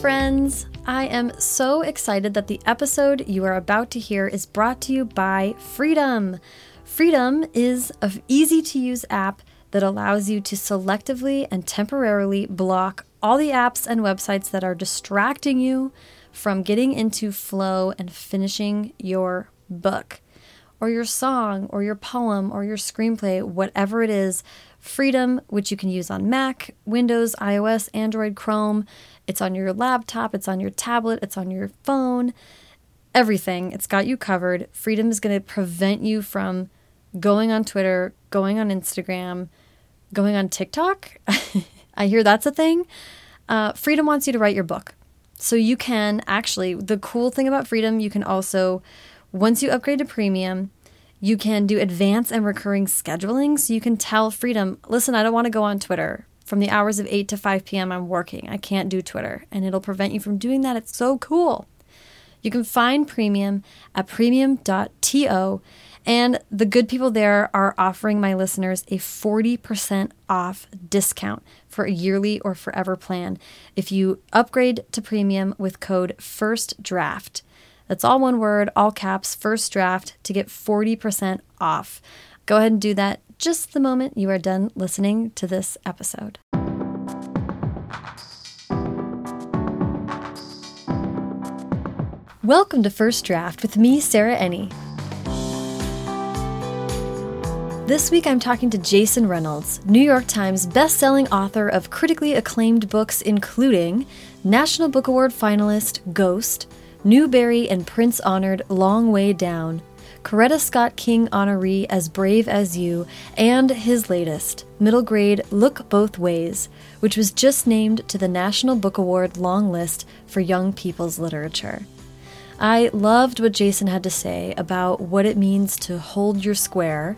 Friends! I am so excited that the episode you are about to hear is brought to you by Freedom. Freedom is an easy to use app that allows you to selectively and temporarily block all the apps and websites that are distracting you from getting into flow and finishing your book or your song or your poem or your screenplay, whatever it is. Freedom, which you can use on Mac, Windows, iOS, Android, Chrome. It's on your laptop, it's on your tablet, it's on your phone, everything. It's got you covered. Freedom is going to prevent you from going on Twitter, going on Instagram, going on TikTok. I hear that's a thing. Uh, Freedom wants you to write your book. So you can actually, the cool thing about Freedom, you can also, once you upgrade to premium, you can do advanced and recurring scheduling. So you can tell Freedom, listen, I don't want to go on Twitter. From the hours of 8 to 5 p.m., I'm working. I can't do Twitter. And it'll prevent you from doing that. It's so cool. You can find premium at premium.to. And the good people there are offering my listeners a 40% off discount for a yearly or forever plan if you upgrade to premium with code FIRSTDRAFT. That's all one word, all caps, first draft to get 40% off. Go ahead and do that just the moment you are done listening to this episode. Welcome to First Draft with me, Sarah Enni. This week I'm talking to Jason Reynolds, New York Times bestselling author of critically acclaimed books including National Book Award finalist Ghost, Newbery and Printz honored Long Way Down, Coretta Scott King honoree As Brave as You, and his latest, middle grade Look Both Ways, which was just named to the National Book Award long list for young people's literature. I loved what Jason had to say about what it means to hold your square,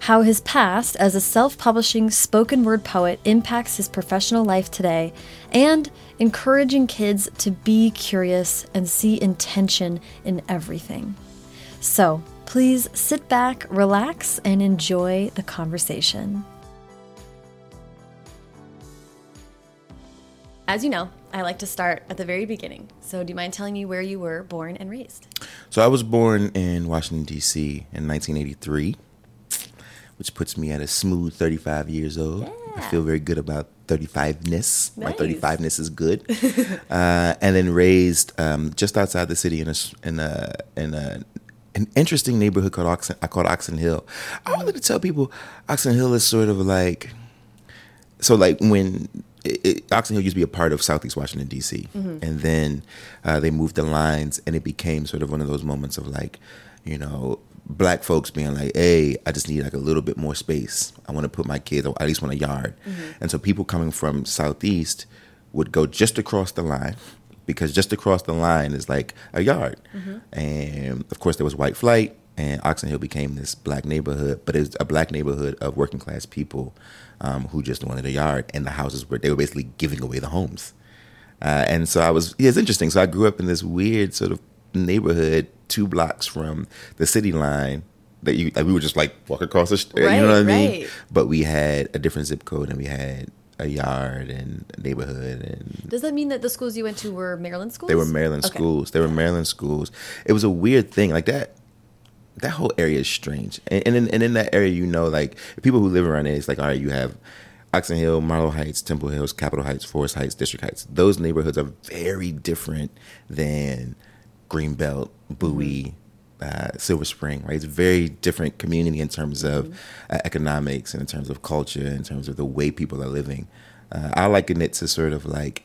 how his past as a self publishing spoken word poet impacts his professional life today, and encouraging kids to be curious and see intention in everything. So, please sit back, relax, and enjoy the conversation. As you know, I like to start at the very beginning. So, do you mind telling me where you were born and raised? So, I was born in Washington, D.C. in 1983, which puts me at a smooth 35 years old. Yeah. I feel very good about 35ness. My 35ness is good. uh, and then raised um, just outside the city in a, in a, in a an interesting neighborhood called Oxon, I called Oxon Hill. I wanted to tell people Oxon Hill is sort of like so like when it, it, Oxon Hill used to be a part of Southeast Washington D.C. and then uh, they moved the lines and it became sort of one of those moments of like you know black folks being like hey I just need like a little bit more space. I want to put my kids or at least want a yard. And so people coming from Southeast would go just across the line because just across the line is like a yard and of course there was white flight and Oxon Hill became this black neighborhood, but it's a black neighborhood of working class people um, who just wanted a yard, and the houses were they were basically giving away the homes. Uh, and so I was, yeah, it's interesting. So I grew up in this weird sort of neighborhood, two blocks from the city line. That you, like, we would just like walk across the street, you know what I Right, mean? But we had a different zip code, and we had a yard and neighborhood, and Does that mean that the schools you went to were Maryland schools? they were Maryland Okay. schools. They were Maryland schools. It was a weird thing. Like that that whole area is strange. And and in, and in that area, you know, like people who live around it, it's like, all right, you have Oxon Hill, Marlow Heights, Temple Hills, Capitol Heights, Forest Heights, District Heights. Those neighborhoods are very different than Greenbelt, Bowie, uh, Silver Spring, right? It's a very different community in terms of uh, economics and in terms of culture, in terms of the way people are living. Uh, I liken it to sort of like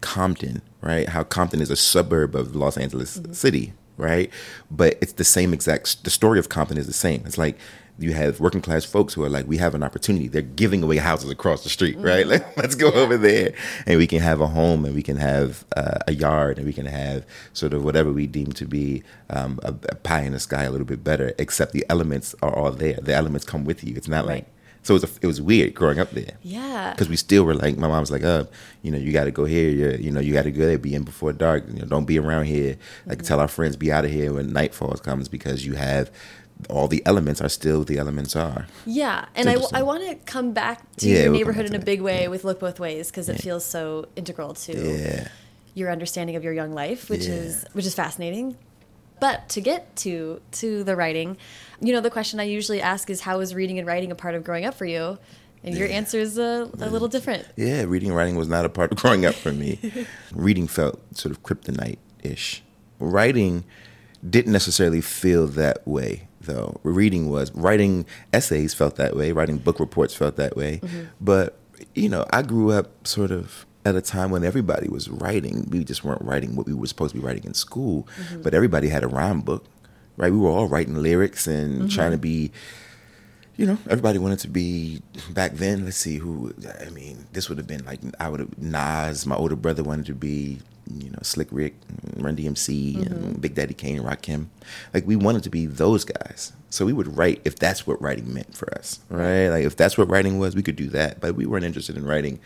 Compton, right? How Compton is a suburb of Los Angeles City, right? But it's the same exact. The story of Compton is the same. It's like you have working class folks who are like, we have an opportunity. They're giving away houses across the street, right? Like, let's go over there, and we can have a home, and we can have uh, a yard, and we can have sort of whatever we deem to be um, a, a pie in the sky a little bit better. Except the elements are all there. The elements come with you. It's not Right. like so. It was a, it was weird growing up there Yeah. because we still were like my mom's like uh you know you got to go here you're, you know you got to go there be in before dark you know don't be around here like tell our friends be out of here when nightfall comes because you have all the elements are still the elements are Yeah, and I. I want to come back to Yeah, your neighborhood in a big way Yeah. with Look Both Ways because it feels so integral to your understanding of your young life, which is which is fascinating. But to get to to the writing, you know, the question I usually ask is how was reading and writing a part of growing up for you? And your answer is a, a little different. Yeah, reading and writing was not a part of growing up for me. reading felt sort of kryptonite ish. Writing didn't necessarily feel that way, though. Reading was. Writing essays felt that way, writing book reports felt that way. Mm-hmm. But, you know, I grew up sort of at a time when everybody was writing. We just weren't writing what we were supposed to be writing in school, mm-hmm. but everybody had a rhyme book, right? We were all writing lyrics and mm-hmm. trying to be you know, everybody wanted to be back then. Let's see who. I mean, this would have been like I would have Nas. My older brother wanted to be, you know, Slick Rick, Run DMC, and mm-hmm. Big Daddy Kane, and Rakim. Like we wanted to be those guys. So we would write if that's what writing meant for us, right? Like if that's what writing was, we could do that. But we weren't interested in writing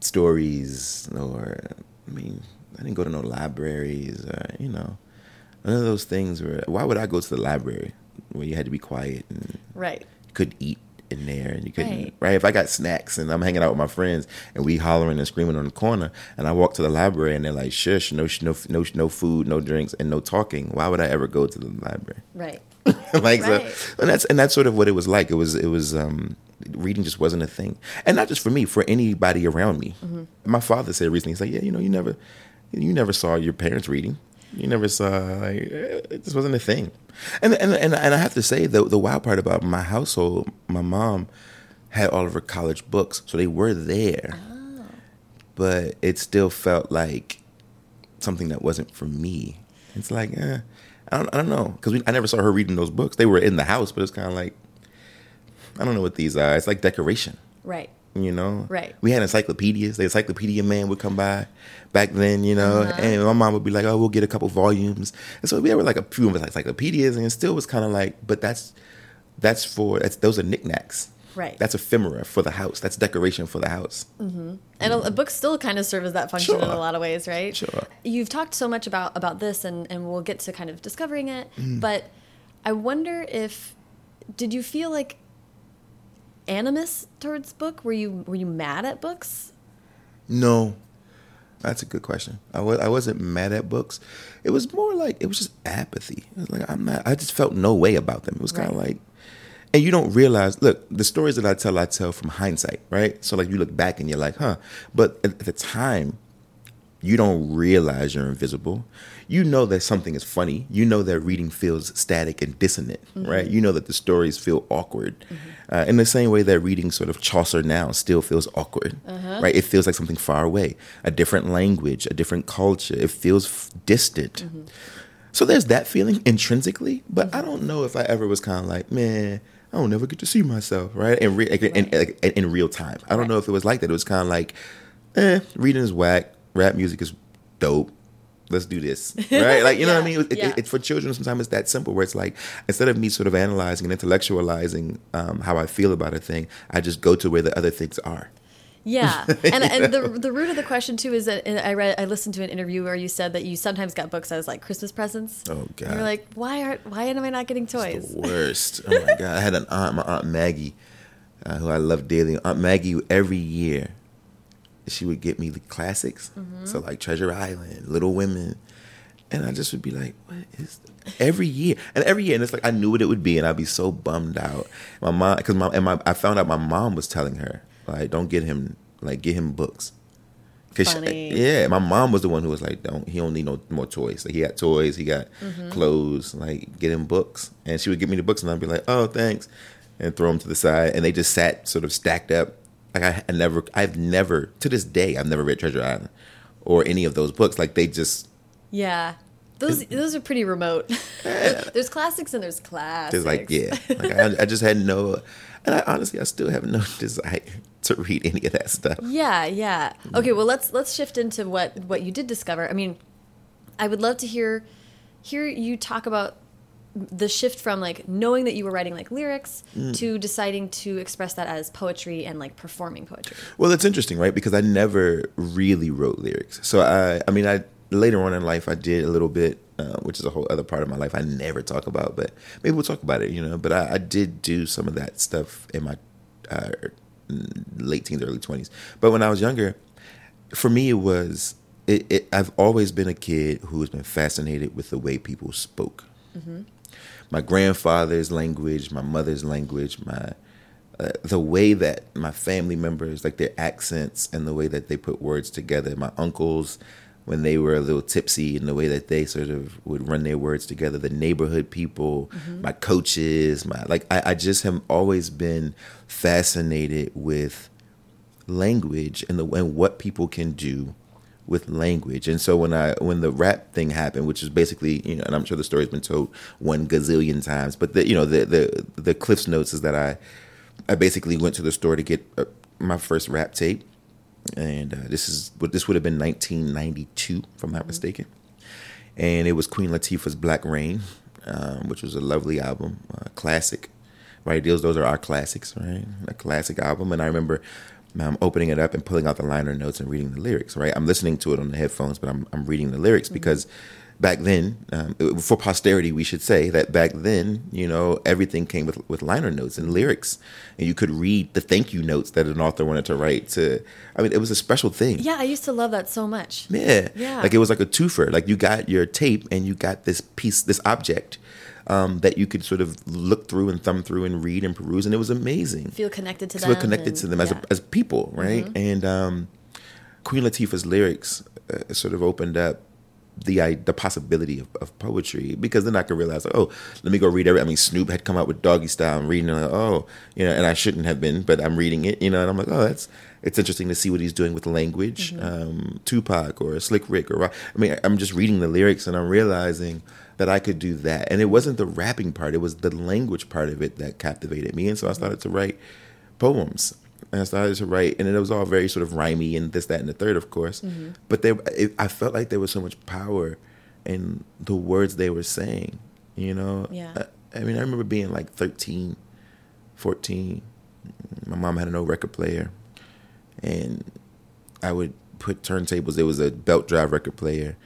stories or. I mean, I didn't go to no libraries or you know, none of those things. Where why would I go to the library where you had to be quiet and Right. couldn't eat in there and you couldn't Right. right. if i got snacks and i'm hanging out with my friends and we hollering and screaming on the corner and i walk to the library and they're like shush no no no no food no drinks and no talking why would i ever go to the library Right. like Right. so and that's and that's sort of what it was like it was it was um reading just wasn't a thing and not just for me for anybody around me Mm-hmm. my father said recently he's like yeah you know you never you never saw your parents reading you never saw like it just wasn't a thing and and and, and i have to say the the wild part about my household my mom had all of her college books so they were there Oh. but it still felt like something that wasn't for me. It's like, eh, I don't, I don't know, because I never saw her reading those books. They were in the house, but it's kind of like, I don't know what these are. It's like decoration, Right. You know? Right. We had encyclopedias. The encyclopedia man would come by back then, you know, Uh-huh. and my mom would be like, "Oh, we'll get a couple volumes." And so we had like a few encyclopedias, and it still was kind of like, but that's that's for that's those are knickknacks. Right. That's ephemera for the house. That's decoration for the house. And a, a book still kind of serve as that function in a lot of ways, right? Sure. You've talked so much about about this, and and we'll get to kind of discovering it. Mm. But I wonder if did you feel like animus towards book? Were you were you mad at books? No, that's a good question. I was I wasn't mad at books. It was more like it was just apathy. It was like I'm not. I just felt no way about them. It was kind of Right. like, and you don't realize. Look, the stories that I tell, I tell from hindsight, right? So like you look back and you're like, huh. But at, at the time, you don't realize you're invisible. You know that something is funny. You know that reading feels static and dissonant, mm-hmm. right? You know that the stories feel awkward. Mm-hmm. Uh, in the same way that reading sort of Chaucer now still feels awkward, uh-huh. right? It feels like something far away, a different language, a different culture. It feels f- distant. Mm-hmm. So there's that feeling intrinsically, but I don't know if I ever was kind of like, man, I don't never get to see myself, right? In, re- in, in, in, in real time. I don't Right. know if it was like that. It was kind of like, eh, reading is whack, rap music is dope. Let's do this, right? Like you know what I mean? It, yeah. it, it, for children, sometimes it's that simple. Where it's like instead of me sort of analyzing and intellectualizing um, how I feel about a thing, I just go to where the other things are. Yeah, and and the the root of the question too is that I read I listened to an interview where you said that you sometimes got books as like Christmas presents. Oh, God. you're like, why are why am I not getting toys? the worst. Oh my god! I had an aunt, my aunt Maggie, uh, who I love dearly. Aunt Maggie, every year, she would get me the classics, mm-hmm. so like Treasure Island, Little Women, and I just would be like, "What is?" Every year, and every year, and it's like I knew what it would be, and I'd be so bummed out. My mom, because my and my, I found out my mom was telling her like, "Don't get him like get him books." Cause she- yeah, my mom was the one who was like, "Don't he don't need no more toys. Like he got toys, he got mm-hmm. clothes. Like get him books." And she would give me the books, and I'd be like, "Oh, thanks," and throw them to the side. And they just sat sort of stacked up. Like I, I never, I've never to this day, I've never read Treasure Island or any of those books. Like they just, Yeah, those those are pretty remote. there's classics and there's classics. just like yeah. Like I, I just had no, and I honestly, I still have no desire to read any of that stuff. Yeah, yeah. Mm-hmm. Okay, well let's let's shift into what what you did discover. I mean, I would love to hear hear you talk about the shift from like knowing that you were writing like lyrics Mm. to deciding to express that as poetry and like performing poetry. Well, it's interesting, right? Because I never really wrote lyrics. So I, I mean, I later on in life I did a little bit, uh, which is a whole other part of my life I never talk about, but maybe we'll talk about it, you know. But I, I did do some of that stuff in my uh, late teens, early twenties. But when I was younger, for me, it was it, it, I've always been a kid who has been fascinated with the way people spoke. My grandfather's language, my mother's language, my uh, the way that my family members like their accents and the way that they put words together. My uncles when they were a little tipsy and the way that they sort of would run their words together. The neighborhood people, my coaches, my like I, I just have always been fascinated with language and the and what people can do with language. And so when I when the rap thing happened, which is basically you know, and I'm sure the story's been told one gazillion times, but the you know the the the Cliff's notes is that I I basically went to the store to get uh, my first rap tape, and uh, this is what this would have been 1992 if I'm not mistaken, and it was Queen Latifah's Black Reign, um, which was a lovely album, uh, classic. Right, those those are our classics, right? A classic album, and I remember um, opening it up and pulling out the liner notes and reading the lyrics. Right, I'm listening to it on the headphones, but I'm I'm reading the lyrics because back then, um, for posterity, we should say that back then, you know, everything came with with liner notes and lyrics, and you could read the thank you notes that an author wanted to write. To, I mean, it was a special thing. Yeah, I used to love that so much. Yeah. Yeah. Like it was like a twofer. Like you got your tape and you got this piece, this object um, that you could sort of look through and thumb through and read and peruse, and it was amazing. Feel connected to them. we're connected and- to them as yeah. Mm-hmm. a, as people, right? And um, Queen Latifah's lyrics uh, sort of opened up the i- the possibility of, of poetry because then I could realize, like, oh, let me go read every. I mean, Snoop had come out with Doggystyle and reading, it, like, oh, you know, and I shouldn't have been, but I'm reading it, you know, and I'm like, oh, that's it's interesting to see what he's doing with language. Um, Tupac or Slick Rick or I mean, I'm just reading the lyrics and I'm realizing that I could do that, and it wasn't the rapping part; it was the language part of it that captivated me, and so I started to write poems. And I started to write, and it was all very sort of rhymey and this, that, and the third, of course. Mm-hmm. But there, it, I felt like there was so much power in the words they were saying. You know, Yeah. I, I mean, I remember being like 13, 14. My mom had an old record player, and I would put turntables. There was a belt drive record player,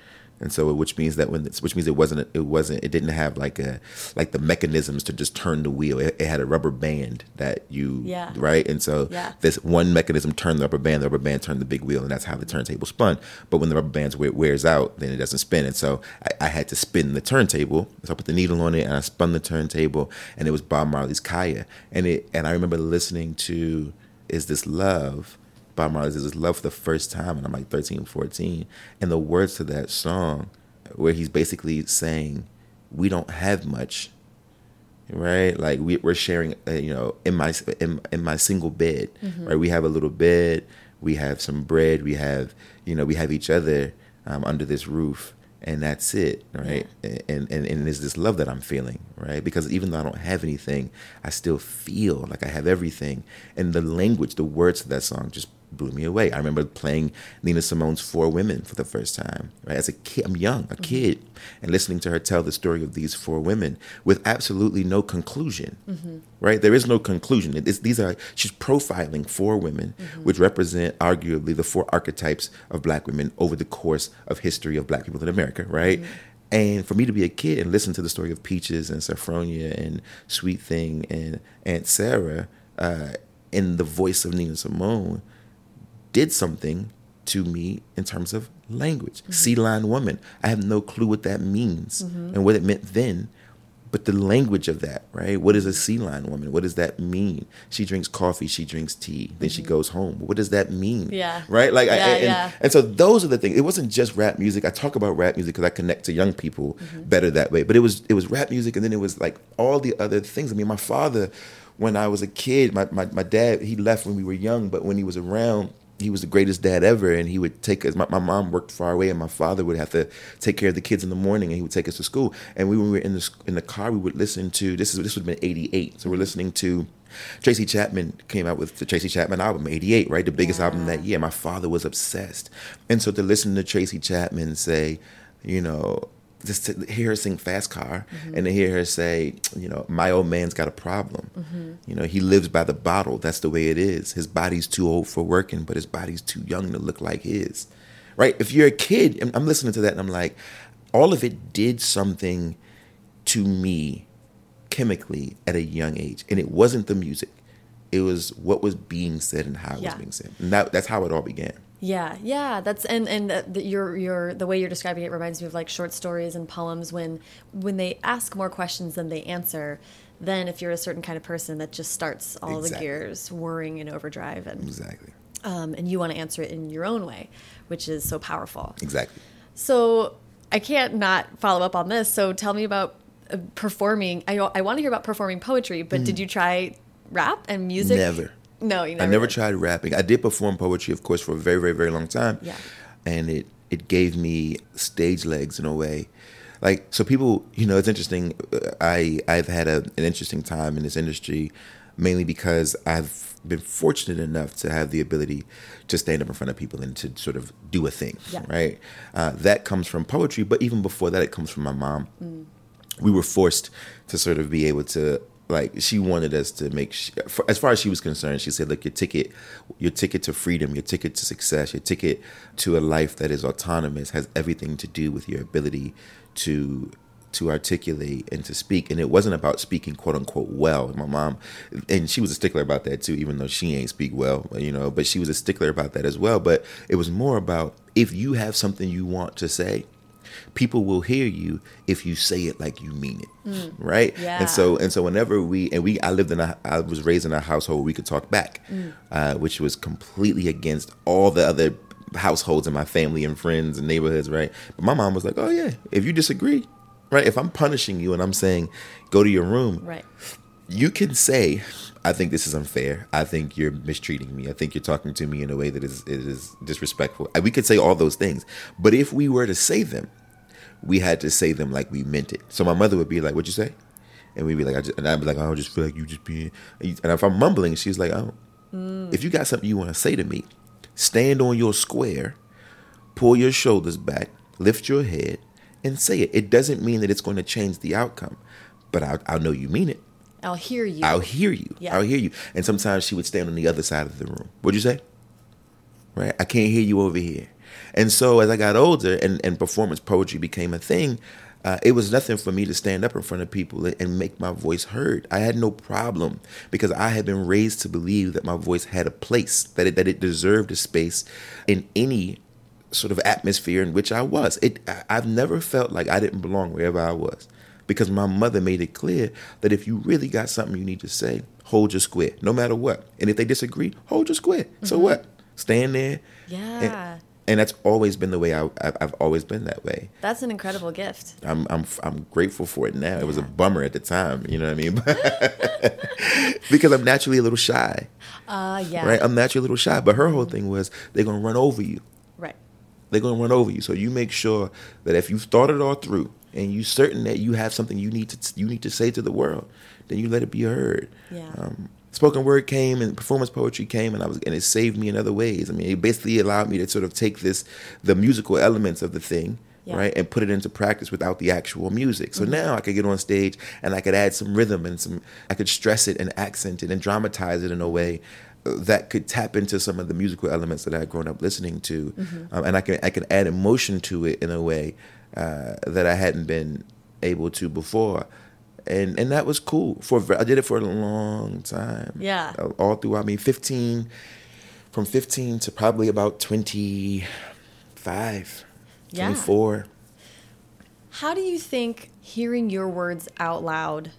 and so which means that when it's, which means it wasn't it wasn't it didn't have like a like the mechanisms to just turn the wheel. It, it had a rubber band that you Yeah. right, and so Yeah. this one mechanism turned the rubber band. The rubber band turned the big wheel, and that's how the turntable spun. But when the rubber band wears out, then it doesn't spin, and so I, I had to spin the turntable. So I put the needle on it, and I spun the turntable, and it was Bob Marley's Kaya, and it and I remember listening to "Is This Love." Bob Marley's "Is This Love" for the first time, and I'm like 13, 14, and the words to that song, where he's basically saying, "We don't have much." right? Like we, we're sharing, uh, you know, in my in, in my single bed, right? We have a little bed, we have some bread, we have, you know, we have each other um, under this roof, and that's it, right? And, and and it's this love that I'm feeling, right? Because even though I don't have anything, I still feel like I have everything, and the language, the words to that song just blew me away. I remember playing Nina Simone's Four Women for the first time. Right? As a kid, I'm young, a kid, and listening to her tell the story of these four women with absolutely no conclusion. Right? There is no conclusion. It is, these are she's profiling four women, which represent arguably the four archetypes of black women over the course of history of black people in America. Right? And for me to be a kid and listen to the story of Peaches and Saffronia and Sweet Thing and Aunt Sarah uh, in the voice of Nina Simone did something to me in terms of language. Mm-hmm. Sea line woman. I have no clue what that means mm-hmm. and what it meant then. But the language of that, right? What is a sea line woman? What does that mean? She drinks coffee, she drinks tea, then she mm-hmm. goes home. What does that mean? Yeah. Right? Like, I, Yeah, and, yeah. and so those are the things. It wasn't just rap music. I talk about rap music because I connect to young people better that way. But it was it was rap music, and then it was like all the other things. I mean, my father, when I was a kid, my my, my dad he left when we were young, but when he was around. He was the greatest dad ever, and he would take us. My, my mom worked far away, and my father would have to take care of the kids in the morning, and he would take us to school. And we, when we were in the in the car, we would listen to this. Is this would have been '88, so we're listening to Tracy Chapman came out with the Tracy Chapman album, 88, right? The biggest album that year. My father was obsessed. And so to listen to Tracy Chapman say, you know, just to hear her sing Fast Car mm-hmm. and to hear her say, you know, my old man's got a problem. Mm-hmm. You know, he lives by the bottle. That's the way it is. His body's too old for working, but his body's too young to look like his. Right? If you're a kid, and I'm listening to that and I'm like, all of it did something to me chemically at a young age. And it wasn't the music. It was what was being said and how it Yeah. was being said. And that, that's how it all began. Yeah, yeah, that's and and the, your your the way you're describing it reminds me of like short stories and poems when when they ask more questions than they answer. Then, if you're a certain kind of person, that just starts all Exactly. the gears whirring in overdrive, and Exactly. um, and you want to answer it in your own way, which is so powerful. Exactly. So I can't not follow up on this. So tell me about uh, performing. I I want to hear about performing poetry, but did you try rap and music? Mm. Never. No, you never. I never did. tried rapping. I did perform poetry, of course, for a very, very, very long time. Yeah. And it it gave me stage legs in a way. Like so, people, you know, it's interesting. uh, I I've had a, an interesting time in this industry, mainly because I've been fortunate enough to have the ability to stand up in front of people and to sort of do a thing. Yeah. Right. Uh, that comes from poetry, but even before that, it comes from my mom Mm. we were forced to sort of be able to like she wanted us to make sh- for, as far as she was concerned she said look your ticket your ticket to freedom your ticket to success your ticket to a life that is autonomous has everything to do with your ability to to articulate and to speak. And it wasn't about speaking quote unquote well. My mom and she was a stickler about that too even though she ain't speak well you know but she was a stickler about that as well. But it was more about if you have something you want to say people will hear you if you say it like you mean it right Yeah. and so and so whenever we and we i lived in a i was raised in a household where we could talk back uh, which was completely against all the other households in my family and friends and neighborhoods right but my mom was like oh yeah if you disagree right if i'm punishing you and i'm saying go to your room Right. you can say, I think this is unfair. I think you're mistreating me. I think you're talking to me in a way that is is disrespectful. And We could say all those things, but if we were to say them, we had to say them like we meant it. So my mother would be like, "What'd you say?" And we'd be like, I just, and I'd be like, "I just feel like you just being." And if I'm mumbling, she's like, "Oh, mm. if you got something you want to say to me, stand on your square, pull your shoulders back, lift your head, and say it. It doesn't mean that it's going to change the outcome, but I, I know you mean it." I'll hear you. I'll hear you. Yeah. I'll hear you. And sometimes she would stand on the other side of the room. What'd you say? Right? I can't hear you over here. And so as I got older and, and performance poetry became a thing, uh, it was nothing for me to stand up in front of people and make my voice heard. I had no problem because I had been raised to believe that my voice had a place, that it, that it deserved a space in any sort of atmosphere in which I was. It I've never felt like I didn't belong wherever I was because my mother made it clear that if you really got something you need to say, hold your square, no matter what. And if they disagree, hold your square. So what? Stand there. Yeah. And, that's always been the way I, I've always been that way. That's an incredible gift. I'm I'm I'm grateful for it now. It was a bummer at the time, you know what I mean? because I'm naturally a little shy, Uh, yeah. right? I'm naturally a little shy. But her whole thing was they're gonna run over you. right. they're going to run over you. So you make sure that if you've thought it all through and you're certain that you have something you need to you need to say to the world, then you let it be heard. Yeah. Um, spoken word came and performance poetry came, and I was and it saved me in other ways. I mean, it basically allowed me to sort of take this the musical elements of the thing. Yeah. Right, and put it into practice without the actual music. So now I could get on stage and I could add some rhythm and some. I could stress it and accent it and dramatize it in a way that could tap into some of the musical elements that I had grown up listening to, um, and I can I can add emotion to it in a way uh, that I hadn't been able to before, and and that was cool. For I did it for a long time. Yeah. Uh, all through. I mean, fifteen, from fifteen to probably about twenty five. Yeah. 24. How do you think hearing your words out loud?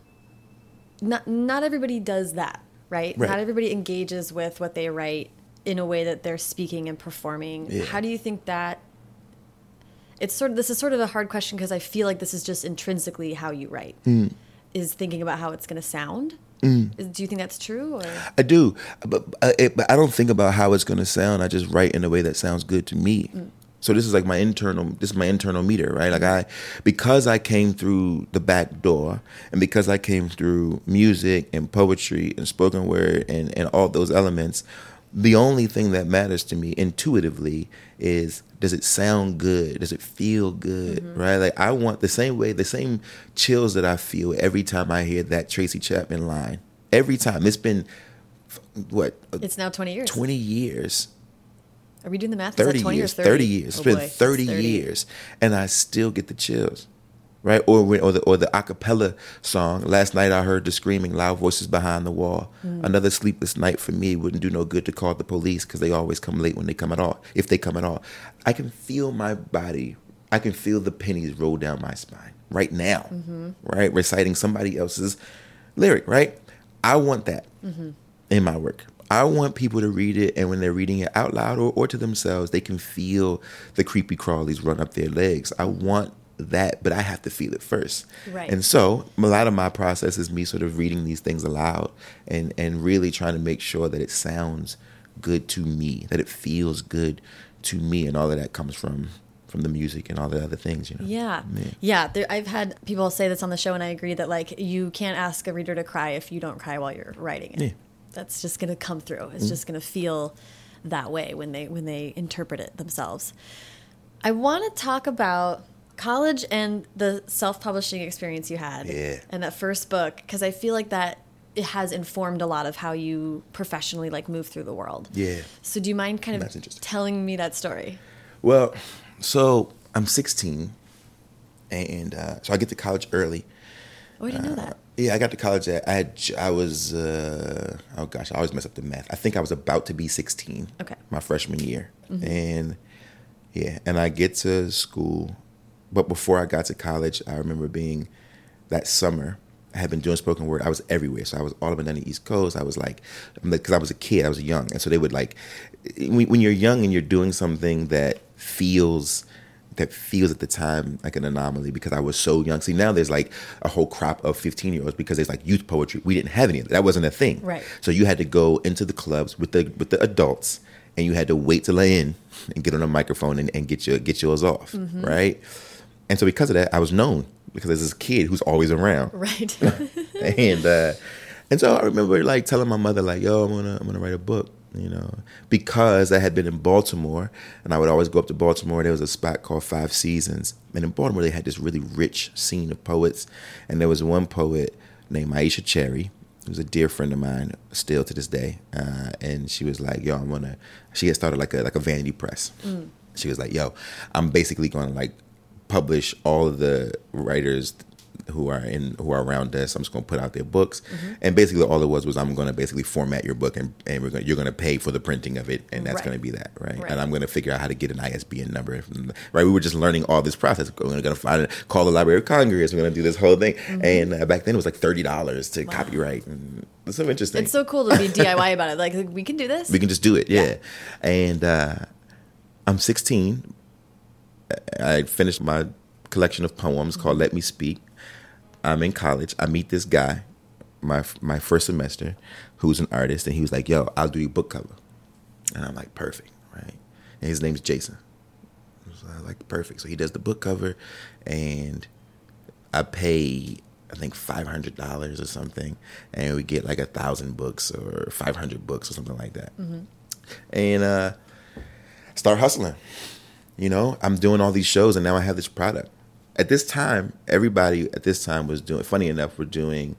Not not everybody does that, right? Right. Not everybody engages with what they write in a way that they're speaking and performing. Yeah. How do you think that? It's sort of this is sort of a hard question because I feel like this is just intrinsically how you write. Hmm. Is thinking about how it's going to sound. Is, do you think that's true? Or I do, but uh, it, but I don't think about how it's going to sound. I just write in a way that sounds good to me. So this is like my internal. This is my internal meter, right? Like I, because I came through the back door, and because I came through music and poetry and spoken word and and all those elements, the only thing that matters to me intuitively is does it sound good? Does it feel good? Mm-hmm. Right? Like I want the same way, the same chills that I feel every time I hear that Tracy Chapman line. Every time it's been what uh, it's now twenty years. 20 years Are we doing the math? Is that 30 20 years or 30? 30 years Oh it's been 30, 30. years and i still get the chills right? Or when, or the or the acapella song. Last night I heard the screaming, loud voices behind the wall. Mm. Another sleepless night for me. Wouldn't do no good to call the police because they always come late when they come at all. If they come at all, I can feel my body. I can feel the pennies roll down my spine right now, Mm-hmm. right? Reciting somebody else's lyric, right? I want that Mm-hmm. in my work. I want people to read it, and when they're reading it out loud or, or to themselves, they can feel the creepy crawlies run up their legs. I want that, but I have to feel it first. Right. And so, a lot of my process is me sort of reading these things aloud and, and really trying to make sure that it sounds good to me, that it feels good to me, and all of that comes from from the music and all the other things, you know. Yeah. Yeah. There, I've had people say this on the show, and I agree that, like, you can't ask a reader to cry if you don't cry while you're writing it. Yeah. Mm-hmm. That's just going to come through. It's just going to feel that way when they when they interpret it themselves. I want to talk about college and the self-publishing experience you had Yeah. and that first book because I feel like that it has informed a lot of how you professionally like move through the world. Yeah. So do you mind kind of That's telling me that story? Well, so I'm 16, and uh, so I get to college early. Oh, I didn't know that. Yeah, I got to college at I had I was uh, oh gosh, I always mess up the math. I think I was about to be 16. Okay. My freshman year. And yeah, and I get to school, but before I got to college, I remember being that summer I had been doing spoken word. I was everywhere. So I was all up and down the East Coast. I was like, because I was a kid, I was young. And so they would like, when, you're young and you're doing something that feels, that feels at the time like an anomaly because I was so young. See, now there's like a whole crop of 15 year olds because there's like youth poetry. We didn't have any of that. That wasn't a thing. Right. So you had to go into the clubs with the with the adults and you had to wait to lay in and get on a microphone and, and get your get yours off. Mm-hmm. Right. And so because of that, I was known because there's this kid who's always around. Right. and uh, and so I remember like telling my mother like, "Yo, I'm gonna I'm gonna write a book," you know, because I had been in Baltimore, and I would always go up to Baltimore. There was a spot called Five Seasons, and in Baltimore they had this really rich scene of poets, and there was one poet named Aisha Cherry. Who's a dear friend of mine still to this day, uh, and she was like, "Yo, I'm gonna." She had started like a like a vanity press. She was like, "Yo, I'm basically going to like publish all of the writers who are in who are around us. I'm just going to put out their books, and basically all it was was I'm going to basically format your book, and, and we're going you're going to pay for the printing of it, and that's Right. going to be that, right? Right. And I'm going to figure out how to get an ISBN number, the- right? We were just learning all this process. We're going to find call the Library of Congress. We're going to do this whole thing, and uh, back then it was like thirty dollars to copyright. And it's so interesting. it's so cool to be DIY about it. Like, like, we can do this. We can just do it, yeah. And uh, I'm 16. I finished my collection of poems called "Let Me Speak." I'm in college. I meet this guy, my my first semester, who's an artist, and he was like, "Yo, I'll do your book cover," and I'm like, "Perfect, right?" And his name's Jason. So I was like, "Perfect." So he does the book cover, and I pay I think five hundred dollars or something, and we get like a thousand books or five hundred books or something like that, and uh, start hustling. You know, I'm doing all these shows, and now I have this product. At this time, everybody at this time was doing. Funny enough, we're doing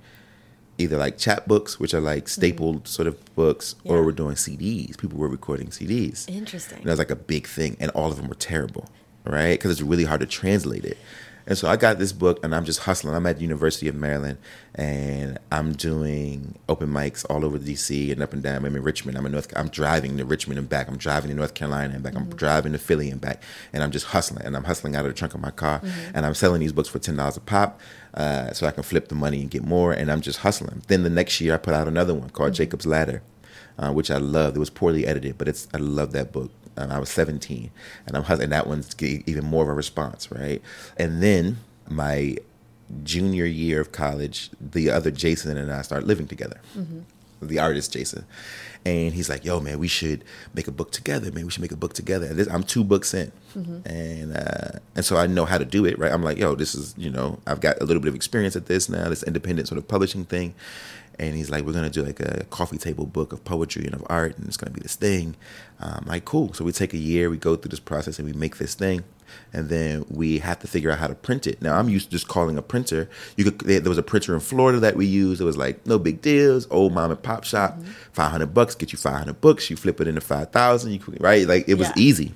either like chapbooks, which are like mm-hmm. stapled sort of books, Yeah. or we're doing CDs. People were recording CDs. Interesting. And that was like a big thing, and all of them were terrible, right? Because it's really hard to translate it. And so I got this book, and I'm just hustling. I'm at the University of Maryland, and I'm doing open mics all over DC and up and down. I'm in Richmond. I'm in North. I'm driving to Richmond and back. I'm driving to North Carolina and back. I'm driving to Philly and back. And I'm just hustling, and I'm hustling out of the trunk of my car, and I'm selling these books for ten dollars a pop, uh, so I can flip the money and get more. And I'm just hustling. Then the next year, I put out another one called Jacob's Ladder uh, which I loved. It was poorly edited, but it's I love that book. Um, I was 17, and I'm and that one's even more of a response, right? And then my junior year of college, the other Jason and I started living together. The artist Jason, and he's like, "Yo, man, we should make a book together. Man, we should make a book together." And this, I'm two books in, and uh, and so I know how to do it, right? I'm like, "Yo, this is you know, I've got a little bit of experience at this now, this independent sort of publishing thing." And he's like, we're gonna do like a coffee table book of poetry and of art, and it's gonna be this thing. Um, like, cool. So we take a year, we go through this process, and we make this thing, and then we have to figure out how to print it. Now, I'm used to just calling a printer. You could there was a printer in Florida that we used. It was like no big deals, old mom and pop shop, five hundred bucks get you five hundred books. You flip it into five thousand. You could, right, like it was Yeah. easy.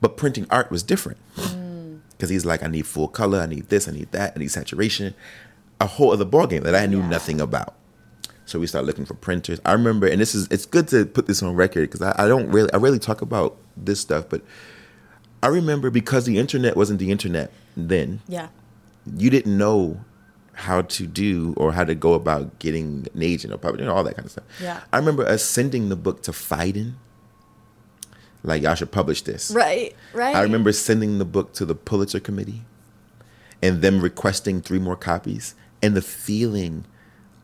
But printing art was different because he's like, I need full color, I need this, I need that, I need saturation, a whole other ballgame that I knew Yeah. nothing about. So we started looking for printers. I remember, and this is it's good to put this on record because I, I don't really I really talk about this stuff, but I remember because the internet wasn't the internet then, Yeah. you didn't know how to do or how to go about getting an agent or public, you know, all that kind of stuff. Yeah. I remember us sending the book to Phaidon. Like, y'all should publish this. Right. Right. I remember sending the book to the Pulitzer Committee and them requesting three more copies and the feeling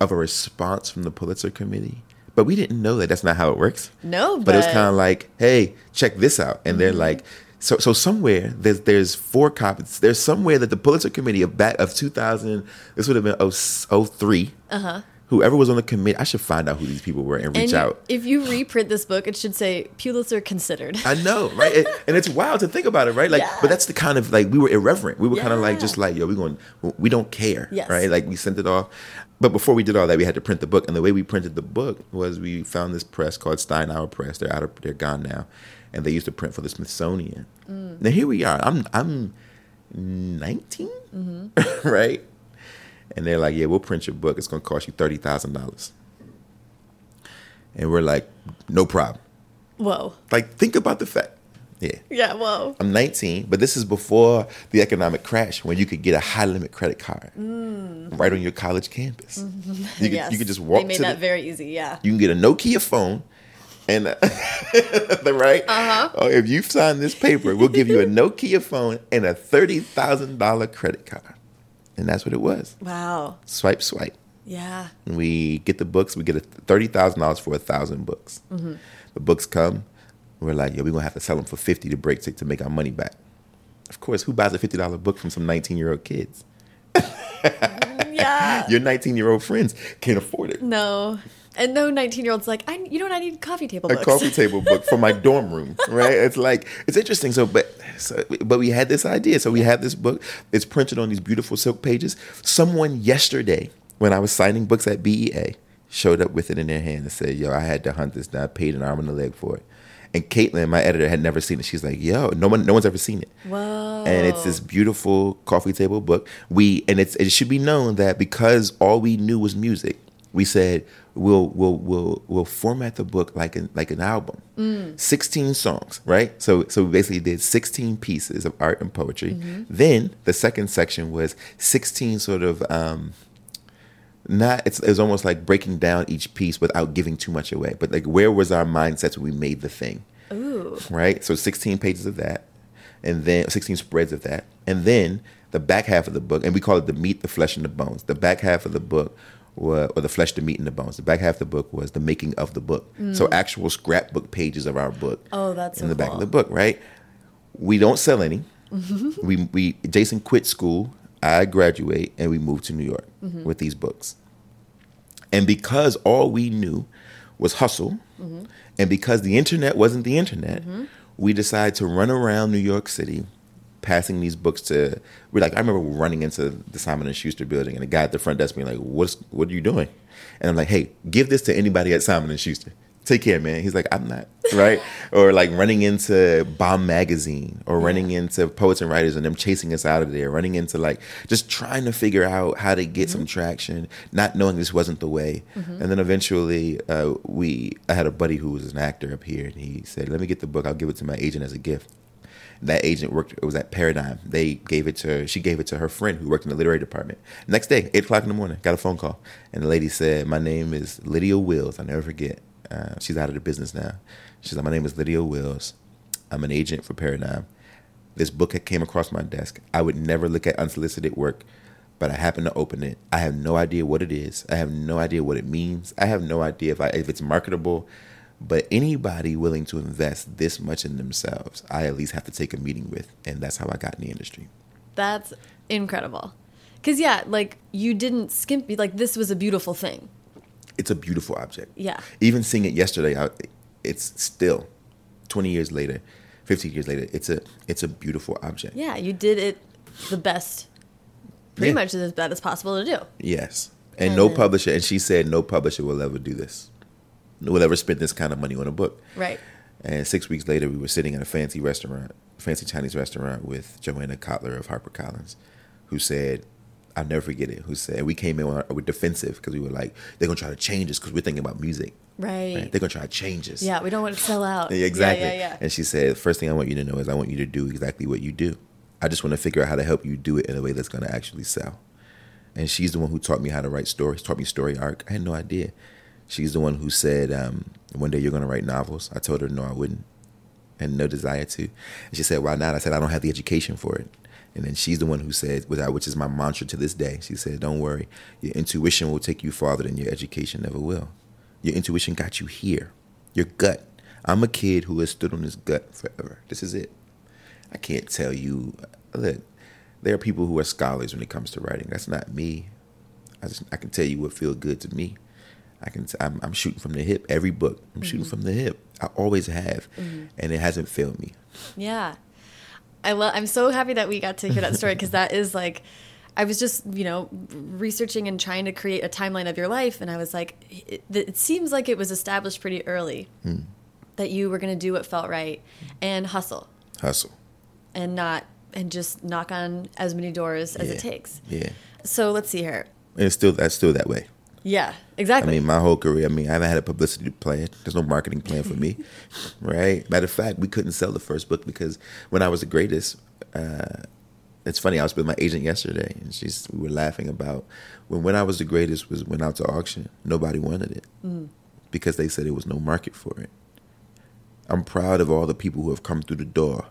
of a response from the Pulitzer Committee. But we didn't know that that's not how it works. No, But it was kind of like, hey, check this out. And they're like, so so somewhere there's there's four copies. There's somewhere that the Pulitzer Committee of back of 2000, this would have been 0, 03. Uh-huh. Whoever was on the committee, I should find out who these people were and reach and out. if you reprint this book, it should say Pulitzer considered. I know, right? and, and it's wild to think about it, right? Like, Yeah. but that's the kind of like we were irreverent. We were kind of like just like, yo, we going, we don't care, Yes. right? Like we sent it off. But before we did all that, we had to print the book, and the way we printed the book was we found this press called Steinauer Press. They're out of, they're gone now, and they used to print for the Smithsonian. Mm. Now here we are. I'm I'm 19, mm-hmm. right? And they're like, yeah, we'll print your book. It's going to cost you thirty thousand dollars. And we're like, no problem. Whoa. Like, think about the fact. Yeah. Yeah. Whoa. I'm 19, but this is before the economic crash when you could get a high limit credit card right on your college campus. You, could, Mm. Yes. you could just walk They made that the, very easy. Yeah. you can get a Nokia phone and the right. Uh-huh. Oh, if you sign this paper, we'll give you a Nokia phone and a thirty thousand dollar credit card, and that's what it was. Wow. Swipe, swipe. Yeah. We get the books. We get a thirty thousand dollars for a thousand books. Mm-hmm. The books come. We're like, yeah, we're gonna have to sell them for fifty to break to, to make our money back. Of course, who buys a fifty dollar book from some nineteen year old kids? Mm, yeah. Your nineteen year old friends can't afford it. no. And no 19 year old's like, I, you know what? I need coffee table A coffee table book for my dorm room, right? It's like it's interesting. So, but so, but we had this idea. So we had this book. It's printed on these beautiful silk pages. Someone yesterday, when I was signing books at BEA, showed up with it in their hand and said, "Yo, I had to hunt this down. I paid an arm and a leg for it." And Caitlin, my editor, had never seen it. She's like, "Yo, no one, no one's ever seen it." Whoa. and it's this beautiful coffee table book. We and it's it should be known that because all we knew was music, we said we'll we'll we'll we'll format the book like an like an album, sixteen songs, right? So so we basically did sixteen pieces of art and poetry. Then the second section was sixteen sort of. Um, not it's, it's almost like breaking down each piece without giving too much away but like where was our mindsets when we made the thing Ooh. right? So 16 pages of that, and then 16 spreads of that, and then the back half of the book, and we call it the meat, the flesh, and the bones. The back half of the book, wa- or the flesh, the meat, and the bones. The back half of the book was the making of the book. So actual scrapbook pages of our book. Mm. Oh, that's in so the back of the book, right? We don't sell any. we we Jason quit school. I graduate, and we move to New York Mm-hmm. with these books. And because all we knew was hustle, Mm-hmm. and because the internet wasn't the internet, we decided to run around New York City, passing these books to. We're like, I remember running into the Simon and Schuster building, and the guy at the front desk being like, "What's what are you doing?" And I'm like, "Hey, give this to anybody at Simon and Schuster. Take care, man." He's like, "I'm not right," or like running into Bomb Magazine, or running into Poets and Writers, and them chasing us out of there, running into like just trying to figure out how to get some traction, not knowing this wasn't the way, and then eventually uh, we. I had a buddy who was an actor up here, and he said, "Let me get the book. I'll give it to my agent as a gift." that agent worked it was at paradigm they gave it to her she gave it to her friend who worked in the literary department next day 8 o'clock in the morning got a phone call and the lady said my name is lydia wills i never forget uh, she's out of the business now. She's like my name is lydia wills. I'm an agent for paradigm. This book came across my desk. I would never look at unsolicited work but i happened to open it. I have no idea what it is. I have no idea what it means. I have no idea if, I, if it's marketable. But anybody willing to invest this much in themselves, I at least have to take a meeting with, and that's how I got in the industry. That's incredible. Because, yeah, like you didn't skimp, like this was a beautiful thing. It's a beautiful object. Yeah. Even seeing it yesterday, I, it's still, twenty years later, fifteen years later, it's a it's a beautiful object. Yeah, you did it the best, pretty Yeah. much as bad as possible to do. Yes, and no And- publisher, and she said no publisher will ever do this, will ever spend this kind of money on a book. Right. And six weeks later, we were sitting in a fancy restaurant, fancy Chinese restaurant with Joanna Cotler of HarperCollins, who said, I'll never forget it, who said, we came in with defensive because we were like, they're going to try to change us because we're thinking about music. Right. Right? They're going to try to change us. Yeah, we don't want to sell out. Exactly. Yeah, yeah, yeah. And she said, first thing I want you to know is I want you to do exactly what you do. I just want to figure out how to help you do it in a way that's going to actually sell. And she's the one who taught me how to write stories, taught me story arc. I had no idea. She's the one who said, um, one day you're going to write novels. I told her, no, I wouldn't. And no desire to. And she said, why not? I said, I don't have the education for it. And then she's the one who said, which is my mantra to this day. She said, don't worry. Your intuition will take you farther than your education ever will. Your intuition got you here. Your gut. I'm a kid who has stood on his gut forever. This is it. I can't tell you. Look, there are people who are scholars when it comes to writing. That's not me. I just I can tell you what feels good to me. I can. i am I'm shooting from the hip. Every book, I'm shooting Mm-hmm. from the hip. I always have, and it hasn't failed me. Yeah. I love I'm so happy that we got to hear that story because that is like I was just, you know, researching and trying to create a timeline of your life and I was like it, it seems like it was established pretty early Hmm. that you were going to do what felt right and hustle Hustle. and not and just knock on as many doors as it takes. Yeah, So let's see here. and it's still that's still that way. Yeah, exactly. I mean, my whole career. I mean, I haven't had a publicity plan. There's no marketing plan for me, right? Matter of fact, we couldn't sell the first book because when I was the greatest, uh, it's funny. I was with my agent yesterday, and she's we were laughing about when when I was the greatest was went out to auction. Nobody wanted it because they said there was no market for it. I'm proud of all the people who have come through the door.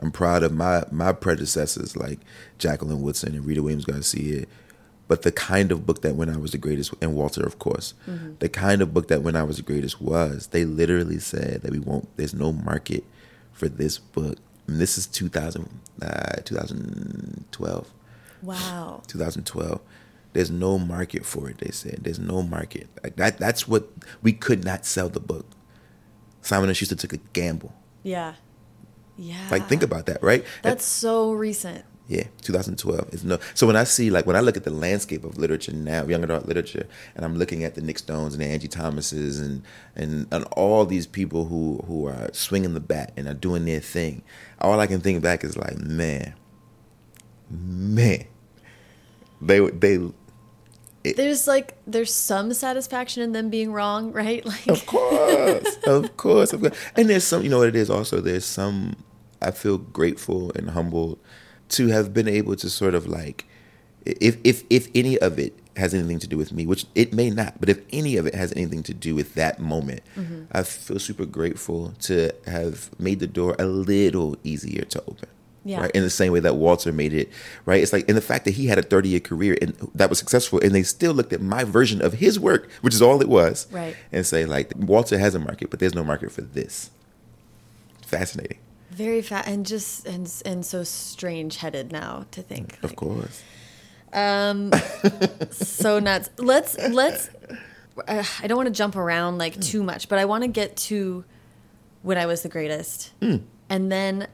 I'm proud of my my predecessors like Jacqueline Woodson and Rita Williams Garcia. But the kind of book that when I was the greatest, and Walter, of course, the kind of book that when I was the greatest was, they literally said that we won't. There's no market for this book. And this is 2000, uh, 2012. wow. 2012. There's no market for it. They said there's no market. Like that. That's what we could not sell the book. Simon and Schuster took a gamble. Yeah. Yeah. Like think about that, right? That's so recent. Yeah, 2012 is no. So when I see like when I look at the landscape of literature now, young adult literature, and I'm looking at the Nic Stones and the Angie Thomases and and and all these people who who are swinging the bat and are doing their thing, all I can think back is like, man, man, they they There's like there's some satisfaction in them being wrong, right? Like Of course, of course, of course. And there's some, you know what it is. Also, there's some. I feel grateful and humbled to have been able to sort of like, if if if any of it has anything to do with me, which it may not, but if any of it has anything to do with that moment, mm-hmm. I feel super grateful to have made the door a little easier to open. Yeah. Right. In the same way that Walter made it, right? It's like, in the fact that he had a 30 year career and that was successful, and they still looked at my version of his work, which is all it was, Right. and say, like, Walter has a market, but there's no market for this. Fascinating. Very fat and just and and so strange headed now to think. Of like, course. Um, so nuts. Let's let's. Uh, I don't want to jump around like too much, but I want to get to when I was the greatest, and then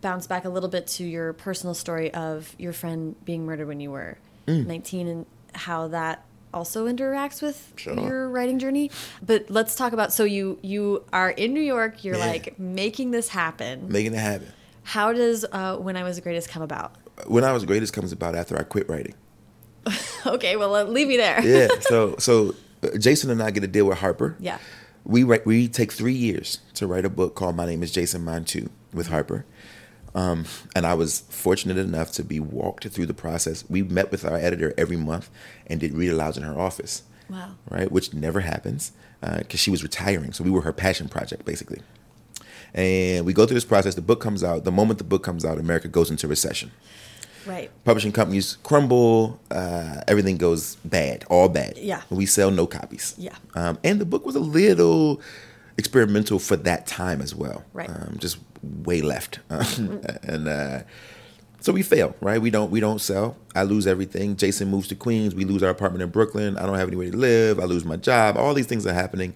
bounce back a little bit to your personal story of your friend being murdered when you were nineteen, and how that also interacts with Sure. your writing journey. But let's talk about. So you you are in New York. You're Yeah. like making this happen. Making it happen. How does uh, when I was the greatest come about? When I was greatest comes about after I quit writing. okay, well, uh, leave me there. Yeah. so so uh, Jason and I get a deal with Harper. Yeah. We write, we take three years to write a book called My Name Is Jason Mine Too with Harper. Um, and I was fortunate enough to be walked through the process. We met with our editor every month and did read alouds in her office. Wow. Right, which never happens because she was retiring. So we were her passion project, basically. And we go through this process. The book comes out. The moment the book comes out, America goes into recession. Right. Publishing companies crumble. Uh, everything goes bad, all bad. Yeah. We sell no copies. Yeah. Um, and the book was a little experimental for that time as well. Right. Um, just way left. and uh, so we fail, right? We don't we don't sell. I lose everything. Jason moves to Queens. We lose our apartment in Brooklyn. I don't have anywhere to live. I lose my job. All these things are happening.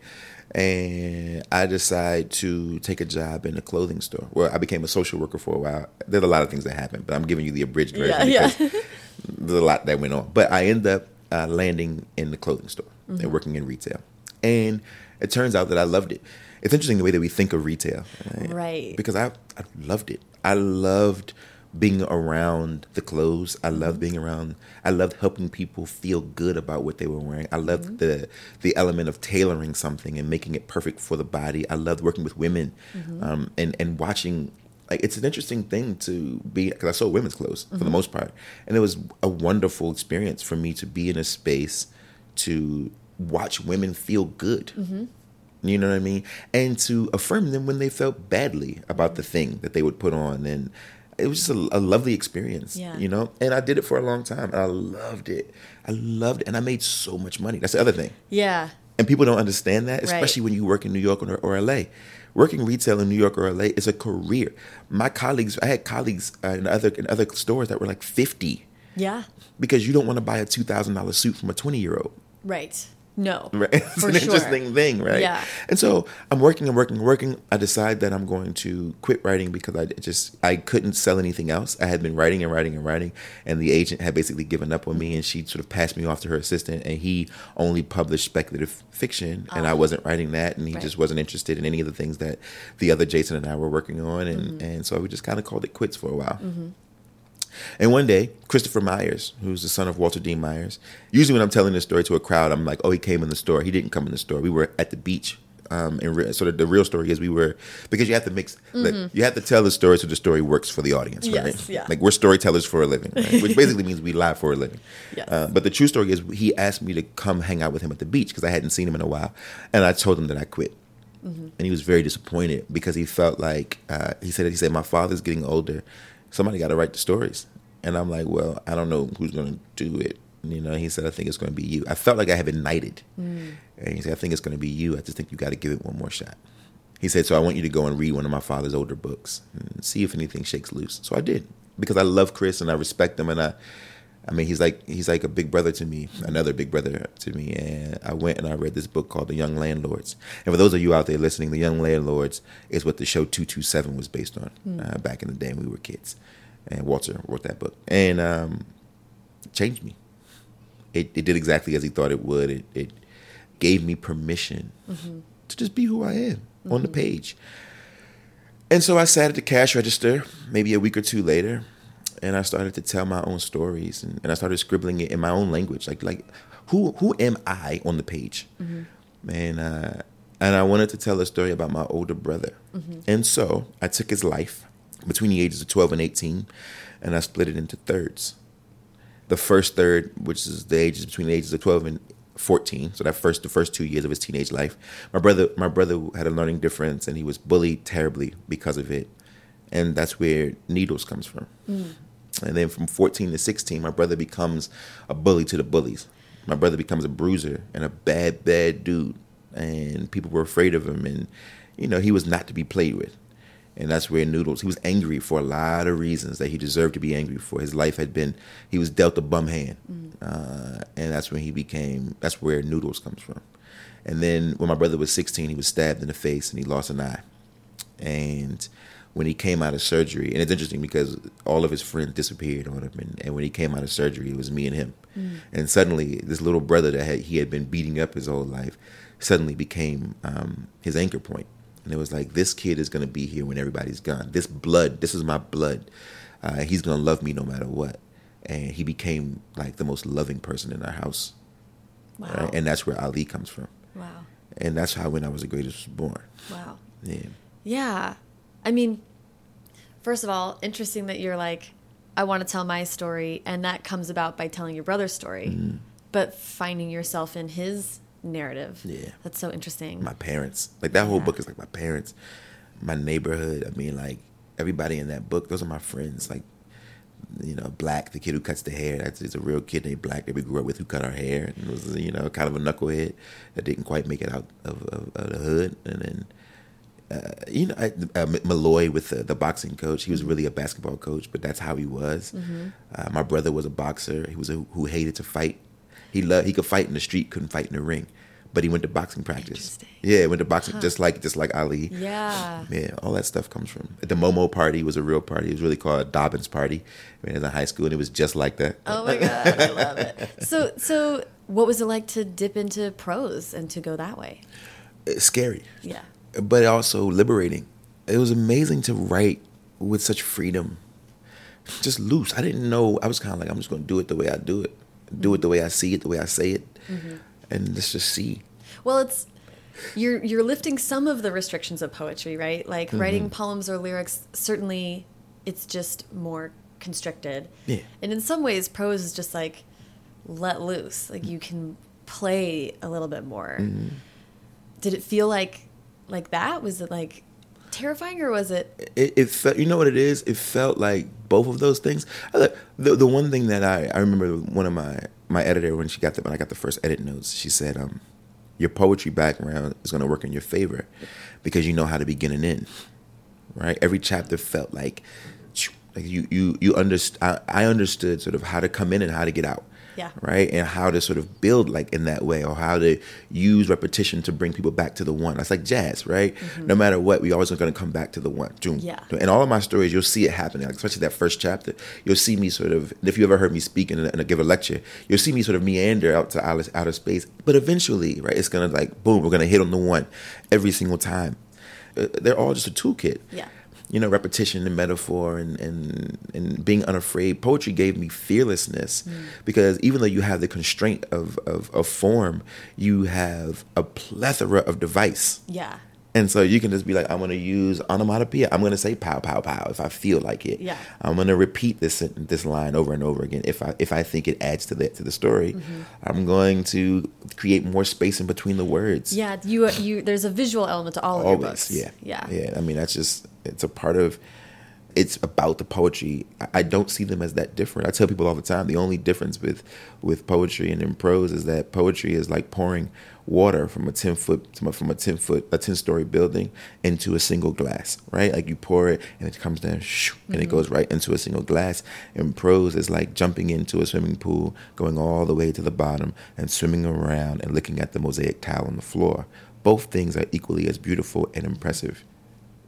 And I decide to take a job in a clothing store. Well, I became a social worker for a while. There's a lot of things that happened, but I'm giving you the abridged version Yeah, yeah. because there's a lot that went on. But I end up uh, landing in the clothing store Mm-hmm. and working in retail. And it turns out that I loved it. It's interesting the way that we think of retail, Right. Because I I loved it. I loved being around the clothes. I loved Mm-hmm. being around. I loved helping people feel good about what they were wearing. I loved Mm-hmm. the the element of tailoring something and making it perfect for the body. I loved working with women, Mm-hmm. um, and and watching. Like it's an interesting thing to be because I sold women's clothes for Mm-hmm. the most part, and it was a wonderful experience for me to be in a space to watch women feel good. You know what I mean? And to affirm them when they felt badly about the thing that they would put on. And it was just a, a lovely experience, Yeah. you know? And I did it for a long time. And I loved it. I loved it. And I made so much money. That's the other thing. Yeah. And people don't understand that, Right. especially when you work in New York or, or LA. Working retail in New York or LA is a career. My colleagues, I had colleagues uh, in other in other stores that were like fifty Yeah. because you don't want to buy a two thousand dollar suit from a twenty year old. Right. No. Right. It's an sure. interesting thing, right? Yeah. And so I'm working and working and working. I decide that I'm going to quit writing because I just I couldn't sell anything else. I had been writing and writing and writing, and the agent had basically given up on me, and she sort of passed me off to her assistant, and he only published speculative fiction, and I wasn't writing that, and he Ah. Right. just wasn't interested in any of the things that the other Jason and I were working on, and Mm-hmm. and so we just kind of called it quits for a while. And one day, Christopher Myers, who's the son of Walter D. Myers, usually when I'm telling this story to a crowd, I'm like, oh, he came in the store. He didn't come in the store. We were at the beach. Um, and re- sort of the real story is we were because you have to mix, like, you have to tell the story so the story works for the audience, right? Yes, yeah. Like we're storytellers for a living, right? which basically means we lie for a living. Yes. Uh, but the true story is he asked me to come hang out with him at the beach because I hadn't seen him in a while, and I told him that I quit and he was very disappointed because he felt like uh, he said he said my father's getting older somebody got to write the stories. And i'm like well i don't know who's going to do it. And, you know he said i think it's going to be you. I felt like i had been knighted. Mm. And he said i think it's going to be you. I just think you got to give it one more shot. He said so i want you to go and read one of my father's older books and see if anything shakes loose. So i did because i love chris and i respect him and i I mean, he's like he's like a big brother to me, another big brother to me. And I went and I read this book called The Young Landlords. And for those of you out there listening, The Young Landlords is what the show Two Two Seven was based on uh, back in the day when we were kids. And Walter wrote that book, and um, changed me. It it did exactly as he thought it would. It it gave me permission to just be who I am on the page. And so I sat at the cash register maybe a week or two later, and I started to tell my own stories, and, and I started scribbling it in my own language, like like who who am I on the page, mm-hmm. and uh, and I wanted to tell a story about my older brother, mm-hmm. and so I took his life between the ages of twelve and eighteen, and I split it into thirds. The first third, which is the ages between the ages of twelve and 14 so that first the first two years of his teenage life my brother my brother had a learning difference and he was bullied terribly because of it. And that's where needles comes from mm. And then from 14 to 16 my brother becomes a bully to the bullies my brother becomes a bruiser and a bad bad dude and people were afraid of him and you know he was not to be played with and that's where Noodles. He was angry for a lot of reasons that he deserved to be angry for. His life had been he was dealt a bum hand, uh, and that's when he became. That's where Noodles comes from. And then when my brother was 16, he was stabbed in the face and he lost an eye. And when he came out of surgery, and it's interesting because all of his friends disappeared on him, and, and when he came out of surgery, it was me and him. And suddenly, this little brother that had, he had been beating up his whole life suddenly became um, his anchor point. And it was like, this kid is going to be here when everybody's gone. This blood, this is my blood. Uh, he's going to love me no matter what. And he became like the most loving person in our house. Wow. right? And that's where Ali comes from. wow. And that's how when I was the greatest was born. Wow. Yeah. Yeah. I mean, first of all, interesting that you're like, I want to tell my story, and that comes about by telling your brother's story, Mm-hmm. but finding yourself in his narrative. Yeah. That's so interesting. my parents. Like that whole Yeah. book is like my parents, my neighborhood. I mean, like everybody in that book, those are my friends. Like, you know, Black, the kid who cuts the hair. That's it's a real kid named Black that we grew up with who cut our hair and was you know kind of a knucklehead that didn't quite make it out of, of, of the hood. And then, uh, you know, I, uh, Malloy with the, the boxing coach. He was really a basketball coach, but that's how he was. Uh, my brother was a boxer. He was a, who hated to fight. He loved. He could fight in the street, couldn't fight in the ring. But he went to boxing practice. Yeah, went to boxing just like just like Ali. yeah. Yeah, all that stuff comes from the Momo party was a real party. It was really called a Dobbins party. I mean, in high school, and it was just like that. Oh my god, I love it. So, so what was it like to dip into prose and to go that way? It's scary. Yeah. But also liberating. It was amazing to write with such freedom, just loose. I didn't know. I was kind of like, I'm just going to do it the way I do it, do it the way I see it, the way I say it, and let's just see. Well, it's you're you're lifting some of the restrictions of poetry, right? Like Mm-hmm. writing poems or lyrics. Certainly, it's just more constricted. Yeah. And in some ways, prose is just like let loose. Like you can play a little bit more. Mm-hmm. Did it feel like like that? Was it like terrifying or was it? it, it felt you know what it is it felt like both of those things the, the one thing that I, I remember one of my my editor when she got the when I got the first edit notes she said um your poetry background is going to work in your favor because you know how to begin and end right every chapter felt like like you you you underst- I, I understood sort of how to come in and how to get out Yeah. right and how to sort of build like in that way or how to use repetition to bring people back to the one that's like jazz right no matter what we always are going to come back to the one Doom. Mm-hmm. Yeah. in all of my stories you'll see it happening like especially that first chapter you'll see me sort of if you ever heard me speak and, and give a lecture you'll see me sort of meander out to outer, outer space but eventually right it's going to like boom we're going to hit on the one every single time Uh, they're all just a toolkit Yeah. You know, repetition and metaphor and, and, and being unafraid. Poetry gave me fearlessness because even though you have the constraint of, of, of form, you have a plethora of device. Yeah. And so you can just be like, I'm going to use onomatopoeia. I'm going to say pow, pow, pow if I feel like it. Yeah. I'm going to repeat this this line over and over again if I if I think it adds to the to the story. Mm-hmm. I'm going to create more space in between the words. Yeah. You you there's a visual element to all of your books. yeah, Yeah. yeah. I mean, that's just it's a part of. It's about the poetry. I- I don't see them as that different. I tell people all the time the only difference with with poetry and in prose is that poetry is like pouring water from a ten foot from a ten foot a ten story building into a single glass, right? Like you pour it and it comes down, shoo, and it mm-hmm. goes right into a single glass. And prose is like jumping into a swimming pool, going all the way to the bottom and swimming around and looking at the mosaic tile on the floor. Both things are equally as beautiful and impressive,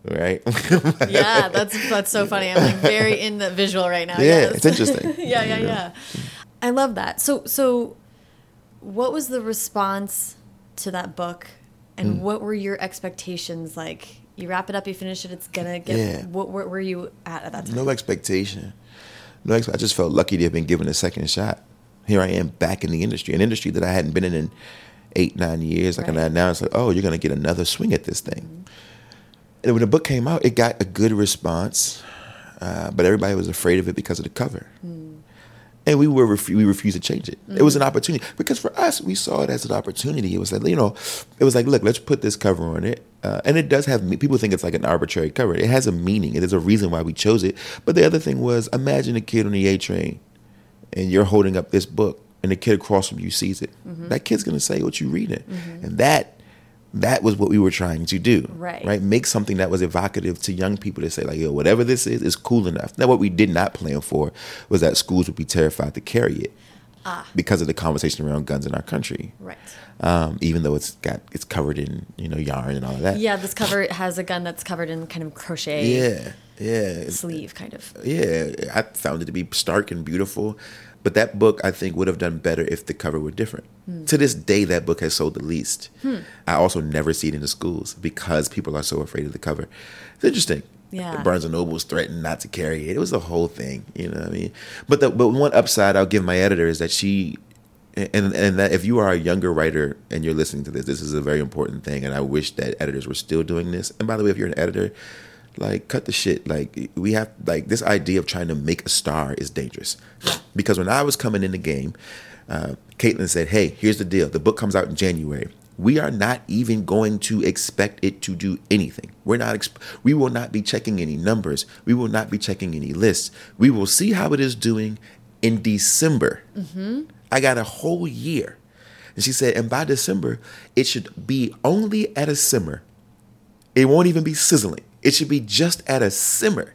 right? yeah, that's that's so funny. I'm like very in the visual right now. Yeah, yes. it's interesting. yeah, yeah, yeah. I love that. So so what was the response to that book and Hmm. what were your expectations like? You wrap it up, you finish it, it's gonna get Yeah. what where were you at at that time? no expectation. No, I just felt lucky to have been given a second shot. Here I am back in the industry, an industry that I hadn't been in in eight, nine years. Like, and Right. now it's like, oh, you're going to get another swing at this thing. And when the book came out, it got a good response, uh, but everybody was afraid of it because of the cover. And we were refu- we refused to change it. It was an opportunity because for us, we saw it as an opportunity. It was like you know, it was like look, let's put this cover on it, uh, and it does have. me- People think it's like an arbitrary cover. It has a meaning. There's a reason why we chose it. But the other thing was, imagine a kid on the A train, and you're holding up this book, and the kid across from you sees it. That kid's gonna say what you reading, and that that was what we were trying to do. Right. Right. Make something that was evocative to young people to say like, yo, whatever this is, is cool enough. Now, what we did not plan for was that schools would be terrified to carry it because of the conversation around guns in our country. Right. Um, even though it's got it's covered in you know yarn and all of that. Yeah, this cover has a gun that's covered in kind of crochet Yeah. Yeah. sleeve kind of. yeah, I found it to be stark and beautiful. But that book, I think, would have done better if the cover were different. Hmm. To this day, that book has sold the least. I also never see it in the schools because people are so afraid of the cover. It's interesting. Yeah. Barnes and Nobles threatened not to carry it. It was the whole thing, you know what I mean? But the but one upside I'll give my editor is that she and and that if you are a younger writer and you're listening to this, this is a very important thing. And I wish that editors were still doing this. And by the way, if you're an editor, like cut the shit. Like we have like this idea of trying to make a star is dangerous. Because when I was coming in the game, uh, Caitlyn said, "Hey, here's the deal. The book comes out in January." We are not even going to expect it to do anything. We're not. Exp- we will not be checking any numbers. We will not be checking any lists. We will see how it is doing in December. I got a whole year. And she said, and by December, it should be only at a simmer. It won't even be sizzling. It should be just at a simmer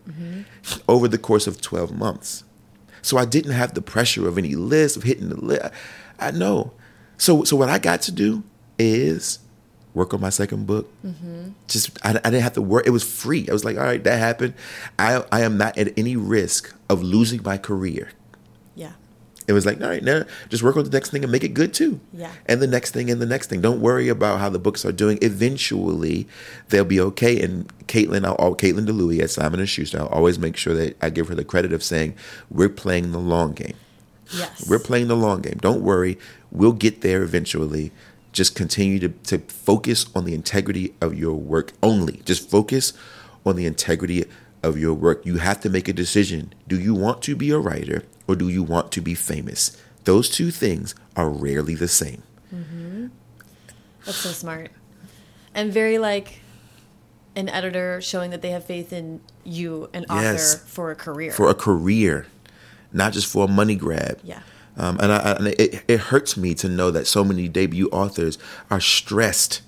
over the course of 12 months. So I didn't have the pressure of any list, of hitting the list. I know. So, so what I got to do is work on my second book. Mm-hmm. Just I, I didn't have to work. It was free. I was like, all right, that happened. I I am not at any risk of losing my career. It was like, all right, now just work on the next thing and make it good too. Yeah. And the next thing and the next thing. Don't worry about how the books are doing. Eventually, they'll be okay. And Caitlyn, I'll, I'll- Caitlyn Dlouhy at Simon and Schuster, I'll always make sure that I give her the credit of saying, we're playing the long game. Yes. We're playing the long game. Don't worry. We'll get there eventually. Just continue to, to focus on the integrity of your work only. Just focus on the integrity of your work. You have to make a decision. Do you want to be a writer or do you want to be famous? Those two things are rarely the same. That's so smart. And very like an editor showing that they have faith in you, an author, Yes. for a career. For a career, not just for a money grab. Yeah. Um, and I, and it, it hurts me to know that so many debut authors are stressed,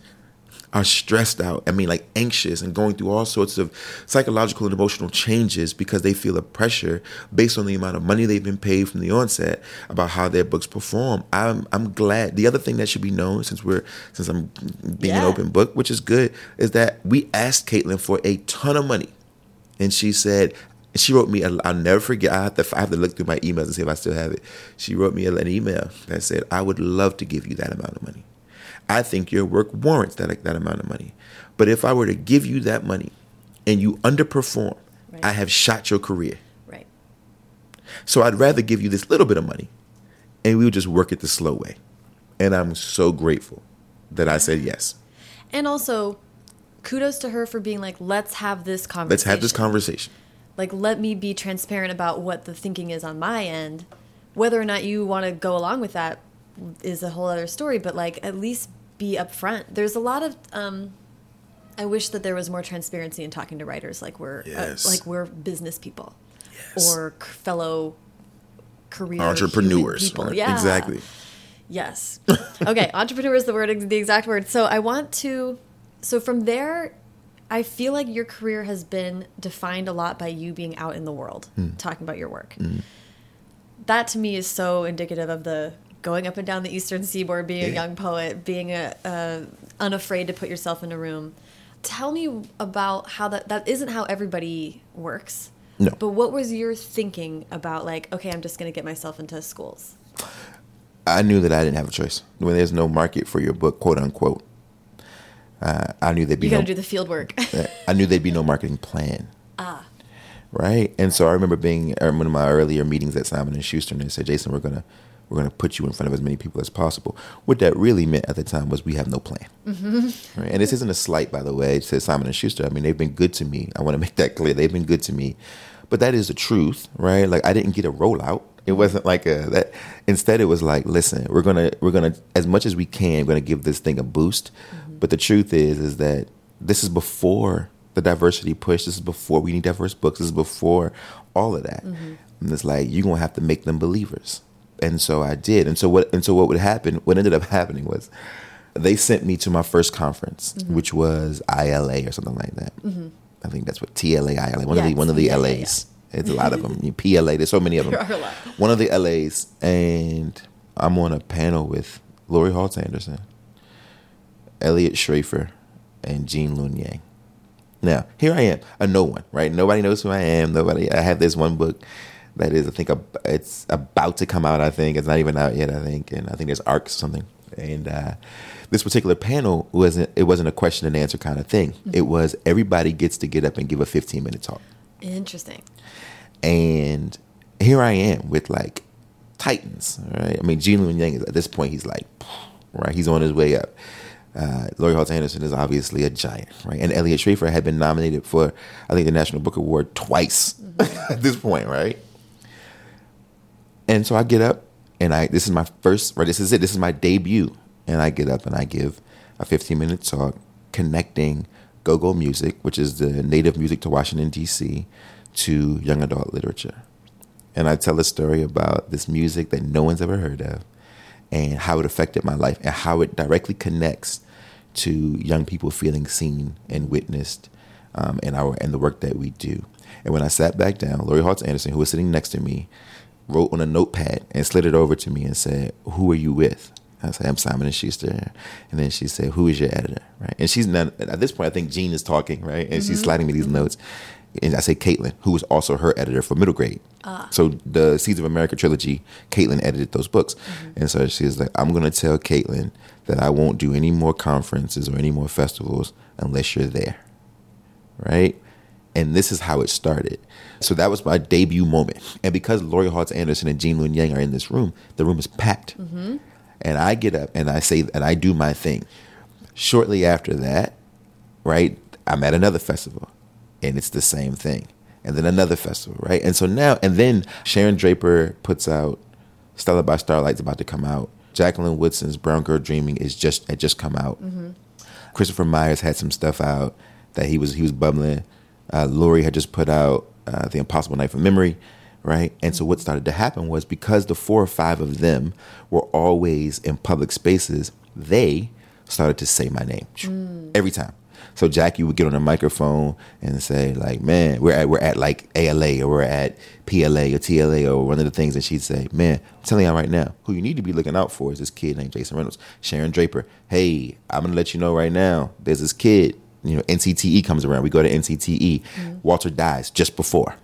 are stressed out. I mean, like anxious and going through all sorts of psychological and emotional changes because they feel a pressure based on the amount of money they've been paid from the onset about how their books perform. I'm I'm glad. The other thing that should be known, since we're since I'm being an open book, which is good, is that we asked Caitlyn for a ton of money and she said she wrote me. A, I'll never forget. I have to. I have to look through my emails and see if I still have it. She wrote me an email that said, "I would love to give you that amount of money. I think your work warrants that that amount of money. But if I were to give you that money, and you underperform, Right. I have shot your career. right. So I'd rather give you this little bit of money, and we would just work it the slow way. And I'm so grateful that I said yes. And also, kudos to her for being like, let's have this conversation. Let's have this conversation. Like, let me be transparent about what the thinking is on my end. Whether or not you want to go along with that is a whole other story, but like, at least be upfront. There's a lot of, um, I wish that there was more transparency in talking to writers like we're Yes. uh, like we're business people Yes. or c- fellow career Entrepreneurs. people. right? Yeah, Exactly. Yes. Okay, entrepreneur is the word, the exact word. So I want to. So from there, I feel like your career has been defined a lot by you being out in the world, Hmm. talking about your work. That to me is so indicative of the going up and down the eastern seaboard, being a young poet, being a, a unafraid to put yourself in a room. Tell me about how that that isn't how everybody works. No. But what was your thinking about like, okay, I'm just going to get myself into schools? I knew that I didn't have a choice. When there's no market for your book, quote unquote, uh, I knew there'd be You got no. to do the field work. I knew there'd be no marketing plan. ah. Right, and so I remember being at one of my earlier meetings at Simon and Schuster, and they said, "Jason, we're gonna we're gonna put you in front of as many people as possible." What that really meant at the time was we have no plan. Mm-hmm. Right? And this isn't a slight, by the way, to Simon and Schuster. I mean, they've been good to me. I want to make that clear. They've been good to me, but that is the truth, right? Like I didn't get a rollout. It wasn't like a that. Instead, it was like, listen, we're gonna we're gonna as much as we can, we're gonna give this thing a boost. But the truth is, is that this is before the diversity push. This is before we need diverse books. This is before all of that. And it's like you're gonna have to make them believers. And so I did. And so what? And so what would happen? What ended up happening was they sent me to my first conference, mm-hmm. which was ILA or something like that. Mm-hmm. I think that's what TLA, ILA, one of the one of the Yeah, yeah, LAs. It's a lot of them. PLA. There's so many of them. There are a lot. One of the LAs, and I'm on a panel with Laurie Halse Anderson, Eliot Schrefer, and Gene Luen Yang. Now, here I am, a no one, right? Nobody knows who I am. Nobody. I have this one book that is, I think, a, it's about to come out. I think it's not even out yet. I think, and I think there's arcs or something. And uh, this particular panel wasn't. It wasn't a question and answer kind of thing. It was everybody gets to get up and give a 15 minute talk. Interesting. And here I am with like titans, right? I mean, Gene Luen Yang is at this point, he's like, right? He's on his way up. Uh, Laurie Halse Anderson is obviously a giant, right? And Eliot Schrefer had been nominated for, I think, the National Book Award twice at this point, right? And so I get up and I, this is my first, right? This is it. This is my debut. And I get up and I give a 15 minute talk connecting go go music, which is the native music to Washington, D.C., to young adult literature. And I tell a story about this music that no one's ever heard of and how it affected my life and how it directly connects to young people feeling seen and witnessed um, in our and the work that we do. And when I sat back down, Laurie Halse Anderson, who was sitting next to me, wrote on a notepad and slid it over to me and said, "Who are you with?" I said, "I'm Simon and Schuster." And then she said, "Who is your editor?" Right? And she's not at this point. I think Gene is talking, right? And she's mm-hmm. sliding me these mm-hmm. notes. and I say Caitlyn, who was also her editor for middle grade. Ah. So the Seeds of America trilogy, Caitlyn edited those books, mm-hmm. and so she was like, "I'm going to tell Caitlyn that I won't do any more conferences or any more festivals unless you're there." Right, and this is how it started. So that was my debut moment, and because Laurie Halse Anderson and Gene Luen Yang are in this room, the room is packed, mm-hmm. and I get up and I say and I do my thing. Shortly after that, right, I'm at another festival, and it's the same thing and then another festival, right? And so now, and then Sharon Draper puts out Stella by Starlight's about to come out. Jacqueline Woodson's Brown Girl Dreaming is just had just come out. Mm-hmm. Christopher Myers had some stuff out that he was he was bubbling. Uh, Laurie had just put out uh, The Impossible Knife of Memory, right? And so what started to happen was because the four or five of them were always in public spaces, they started to say my name every time. So Jackie would get on a microphone and say, like, man, we're at we're at like ALA or we're at PLA or TLA or one of the things, and she'd say, man, I'm telling you right now, who you need to be looking out for is this kid named Jason Reynolds. Sharon Draper, hey, I'm gonna let you know right now, there's this kid. You know, NCTE comes around. We go to NCTE. Walter dies just before,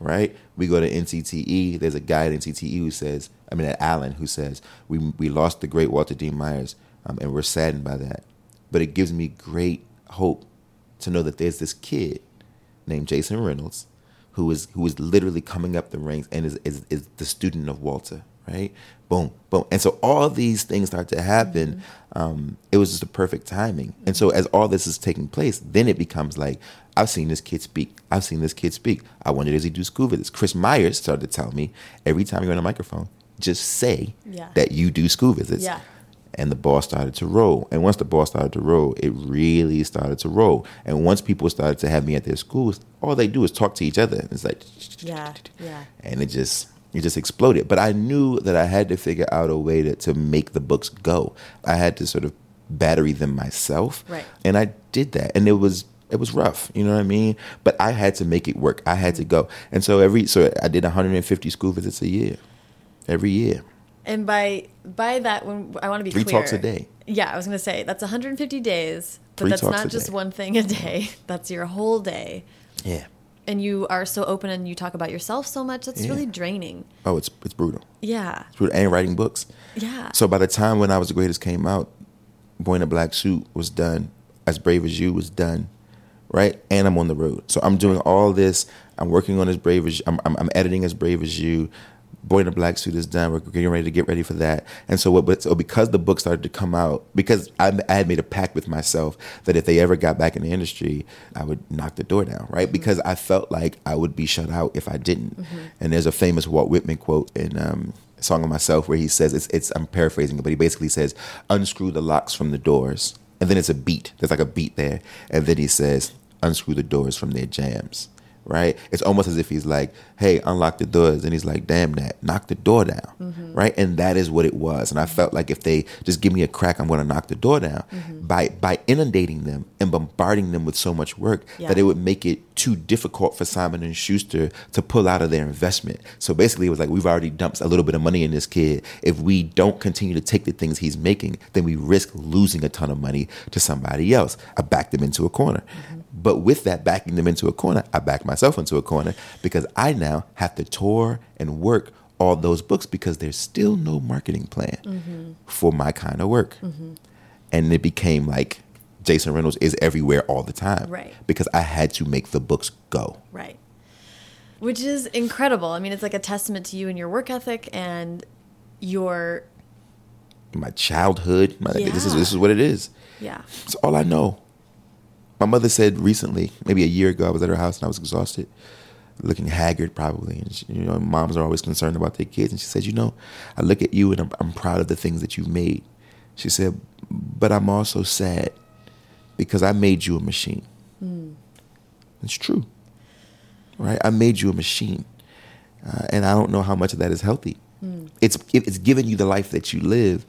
right? We go to NCTE. There's a guy at NCTE who says, I mean, at ALAN, who says, we we lost the great Walter Dean Myers, um, and we're saddened by that. But it gives me great hope to know that there's this kid named Jason Reynolds who is who is literally coming up the ranks and is is, is the student of Walter, right? Boom, boom. And so all these things start to happen. Um, it was just the perfect timing. And so as all this is taking place, then it becomes like, I've seen this kid speak. I've seen this kid speak. I wonder does he do school visits? Chris Myers started to tell me every time you're on a microphone, just say Yeah. that you do school visits Yeah. and the ball started to roll. And once the ball started to roll, it really started to roll. And once people started to have me at their schools, all they do is talk to each other. It's like, Yeah, yeah. and it just it just exploded. But I knew that I had to figure out a way to to make the books go. I had to sort of battery them myself, Right. And I did that, and it was. It was rough, you know what I mean? But I had to make it work. I had to mm-hmm. go. And so every so I did 150 school visits a year. Every year. And by by that, when I want to be Three clear, talks a day. Yeah, I was going to say that's 150 days, but Three that's not just day. one thing a day. That's your whole day. Yeah. And you are so open and you talk about yourself so much. That's Yeah. really draining. Oh, it's it's brutal. Yeah. It's brutal. And writing books. Yeah. So by the time when I was the greatest came out, Boy in a Black Suit was done. As Brave as You was done, right? And I'm on the road, so I'm doing all this. I'm working on As Brave as I'm, I'm, I'm editing As Brave as You. Boy in a Black Suit is done. We're getting ready to get ready for that. And so what? But so because the book started to come out, because I, I had made a pact with myself that if they ever got back in the industry, I would knock the door down, right? Because I felt like I would be shut out if I didn't. And there's a famous Walt Whitman quote in. Um, song of myself where he says it's, it's I'm paraphrasing it, but he basically says unscrew the locks from the doors, and then it's a beat. There's like a beat there, and then he says unscrew the doors from their jambs. Right? It's almost as if he's like, "Hey, unlock the doors," and he's like, "Damn that, knock the door down." Mm-hmm. Right? And that is what it was. And I felt like if they just give me a crack, I'm going to knock the door down mm-hmm. by by inundating them and bombarding them with so much work Yeah. that it would make it too difficult for Simon and Schuster to pull out of their investment. So basically, it was like we've already dumped a little bit of money in this kid. If we don't continue to take the things he's making, then we risk losing a ton of money to somebody else. I backed them into a corner. Mm-hmm. But with that backing them into a corner, I backed myself into a corner because I now have to tour and work all those books because there's still no marketing plan mm-hmm. for my kind of work. Mm-hmm. And it became like Jason Reynolds is everywhere all the time. Right. Because I had to make the books go. Right. Which is incredible. I mean, it's like a testament to you and your work ethic and your My childhood, my, this is this is what it is. yeah. It's all I know. My mother said recently, maybe a year ago, I was at her house and I was exhausted, looking haggard probably. And she, you know, moms are always concerned about their kids. And she said, you know, I look at you and I'm, I'm proud of the things that you've made. She said, but I'm also sad because I made you a machine. It's true, right? I made you a machine, uh, and I don't know how much of that is healthy. It's it- it's giving you the life that you live,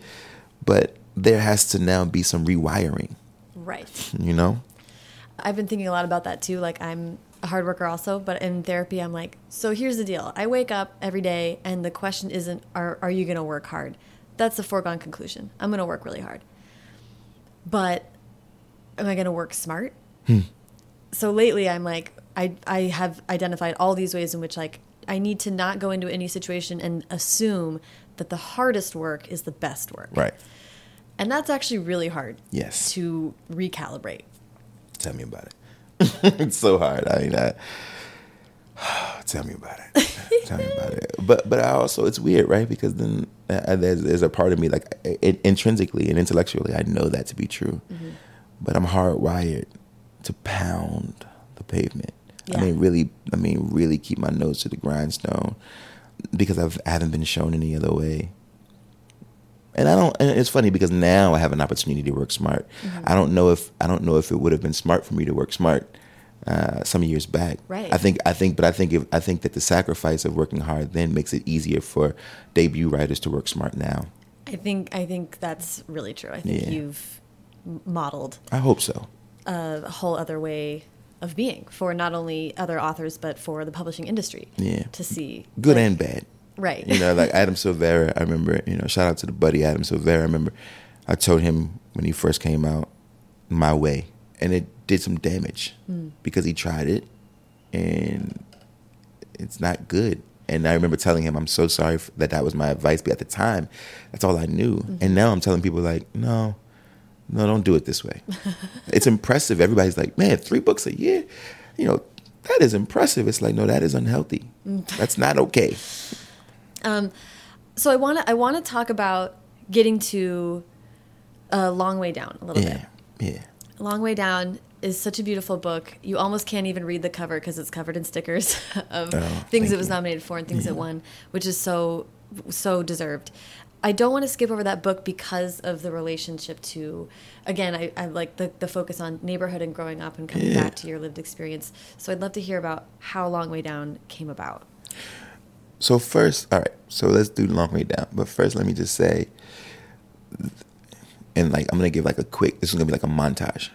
but there has to now be some rewiring. Right. You know, I've been thinking a lot about that too. Like I'm a hard worker also, but in therapy I'm like, so here's the deal. I wake up every day and the question isn't are are you going to work hard? That's a foregone conclusion. I'm going to work really hard. But am I going to work smart? Hmm. So lately I'm like, I I have identified all these ways in which like I need to not go into any situation and assume that the hardest work is the best work. Right. And that's actually really hard. Yes. To recalibrate. Tell me about it. it's so hard. I mean, I, tell me about it. tell me about it. But but I also it's weird, right? Because then uh, there's there's a part of me like intrinsically and intellectually I know that to be true, mm-hmm. but I'm hardwired to pound the pavement. Yeah. I mean, really. I mean, really keep my nose to the grindstone because I've, I haven't been shown any other way. And I don't. And it's funny because now I have an opportunity to work smart. Mm-hmm. I don't know if I don't know if it would have been smart for me to work smart uh, some years back. Right. I think. I think. But I think. If, I think that the sacrifice of working hard then makes it easier for debut writers to work smart now. I think. I think that's really true. I think yeah. you've modeled. I hope so. A whole other way of being for not only other authors but for the publishing industry. Yeah. To see good like, and bad. Right. You know, like Adam Silvera, I remember, you know, shout out to the buddy Adam Silvera. I remember I told him when he first came out, My Way. And it did some damage mm. because he tried it and it's not good. And I remember telling him, I'm so sorry that that was my advice. But at the time, that's all I knew. Mm-hmm. And now I'm telling people, like, no, no, don't do it this way. it's impressive. Everybody's like, man, three books a year, you know, that is impressive. It's like, no, that is unhealthy. Mm. That's not okay. Um, so I want to I want to talk about getting to a long way down a little yeah, bit. Yeah. Long way down is such a beautiful book. You almost can't even read the cover because it's covered in stickers of oh, things it was you. nominated for and things yeah. it won, which is so so deserved. I don't want to skip over that book because of the relationship to, again, I, I like the, the focus on neighborhood and growing up and coming yeah. back to your lived experience. So I'd love to hear about how Long Way Down came about. So first, all right. So let's do long way down. But first, let me just say, and like I'm gonna give like a quick. This is gonna be like a montage.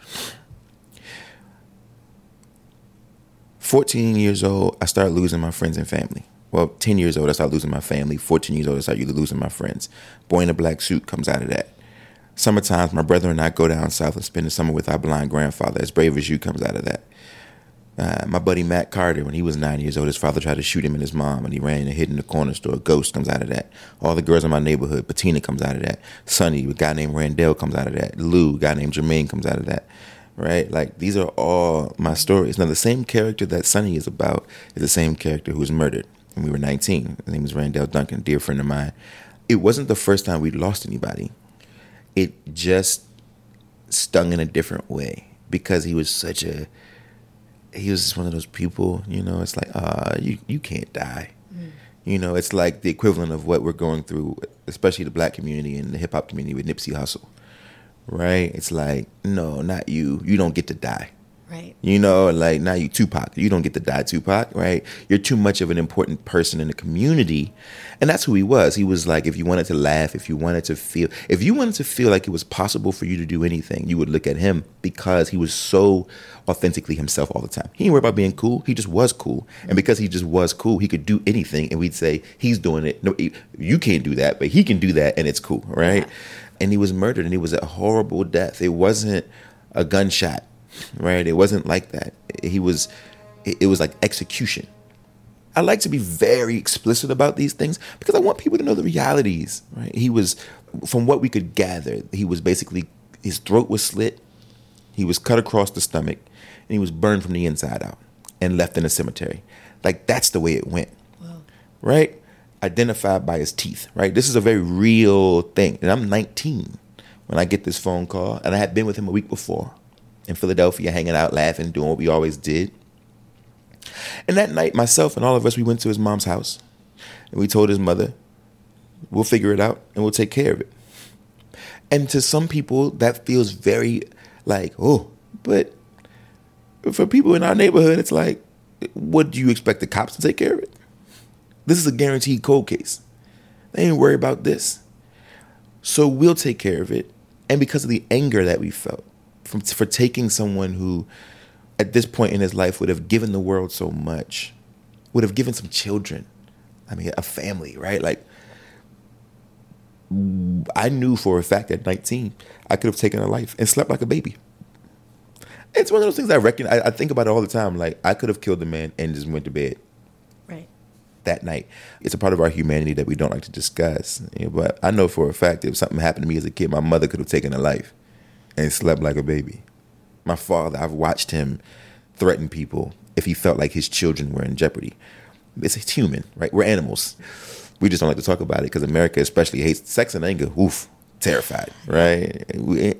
14 years old, I started losing my friends and family. Well, 10 years old, I started losing my family. 14 years old, I started losing my friends. Boy in a black suit comes out of that. Summertime, my brother and I go down south and spend the summer with our blind grandfather. As brave as you comes out of that. Uh, my buddy Matt Carter, when he was nine years old, his father tried to shoot him and his mom, and he ran and hid in the corner store. Ghost comes out of that. All the girls in my neighborhood, Patina comes out of that. Sunny, a guy named Randell comes out of that. Lu, a guy named Jermaine comes out of that. Right? Like these are all my stories. Now the same character that Sunny is about is the same character who was murdered when we were 19. His name is Randell Duncan, dear friend of mine. It wasn't the first time we'd lost anybody. It just stung in a different way because he was such a he was just one of those people, you know, it's like, uh, you, you can't die. Mm. You know, it's like the equivalent of what we're going through, especially the black community and the hip hop community with Nipsey Hussle. Right? It's like, no, not you. You don't get to die. Right. You know, like now you Tupac. You don't get to die Tupac, right? You're too much of an important person in the community. And that's who he was. He was like if you wanted to laugh, if you wanted to feel if you wanted to feel like it was possible for you to do anything, you would look at him because he was so authentically himself all the time. He didn't worry about being cool. He just was cool. And because he just was cool, he could do anything and we'd say he's doing it. No, you can't do that, but he can do that and it's cool, right? Yeah. And he was murdered and he was a horrible death. It wasn't a gunshot right? It wasn't like that. He was, it was like execution. I like to be very explicit about these things because I want people to know the realities, right? He was, from what we could gather, he was basically, his throat was slit, he was cut across the stomach, and he was burned from the inside out and left in a cemetery. Like that's the way it went, wow. right? Identified by his teeth, right? This is a very real thing. And I'm 19 when I get this phone call, and I had been with him a week before in Philadelphia, hanging out, laughing, doing what we always did. And that night, myself and all of us, we went to his mom's house and we told his mother, we'll figure it out and we'll take care of it. And to some people, that feels very like, oh, but for people in our neighborhood, it's like, what do you expect the cops to take care of it? This is a guaranteed cold case. They ain't worry about this. So we'll take care of it. And because of the anger that we felt, from, for taking someone who, at this point in his life, would have given the world so much, would have given some children, I mean, a family, right? Like, I knew for a fact at 19, I could have taken a life and slept like a baby. It's one of those things I reckon. I, I think about it all the time. Like I could have killed the man and just went to bed Right. that night. It's a part of our humanity that we don't like to discuss. You know, but I know for a fact if something happened to me as a kid, my mother could have taken a life and slept like a baby. My father, I've watched him threaten people if he felt like his children were in jeopardy. It's, human, right? We're animals. We just don't like to talk about it because America especially hates sex and anger. Oof, terrified, right?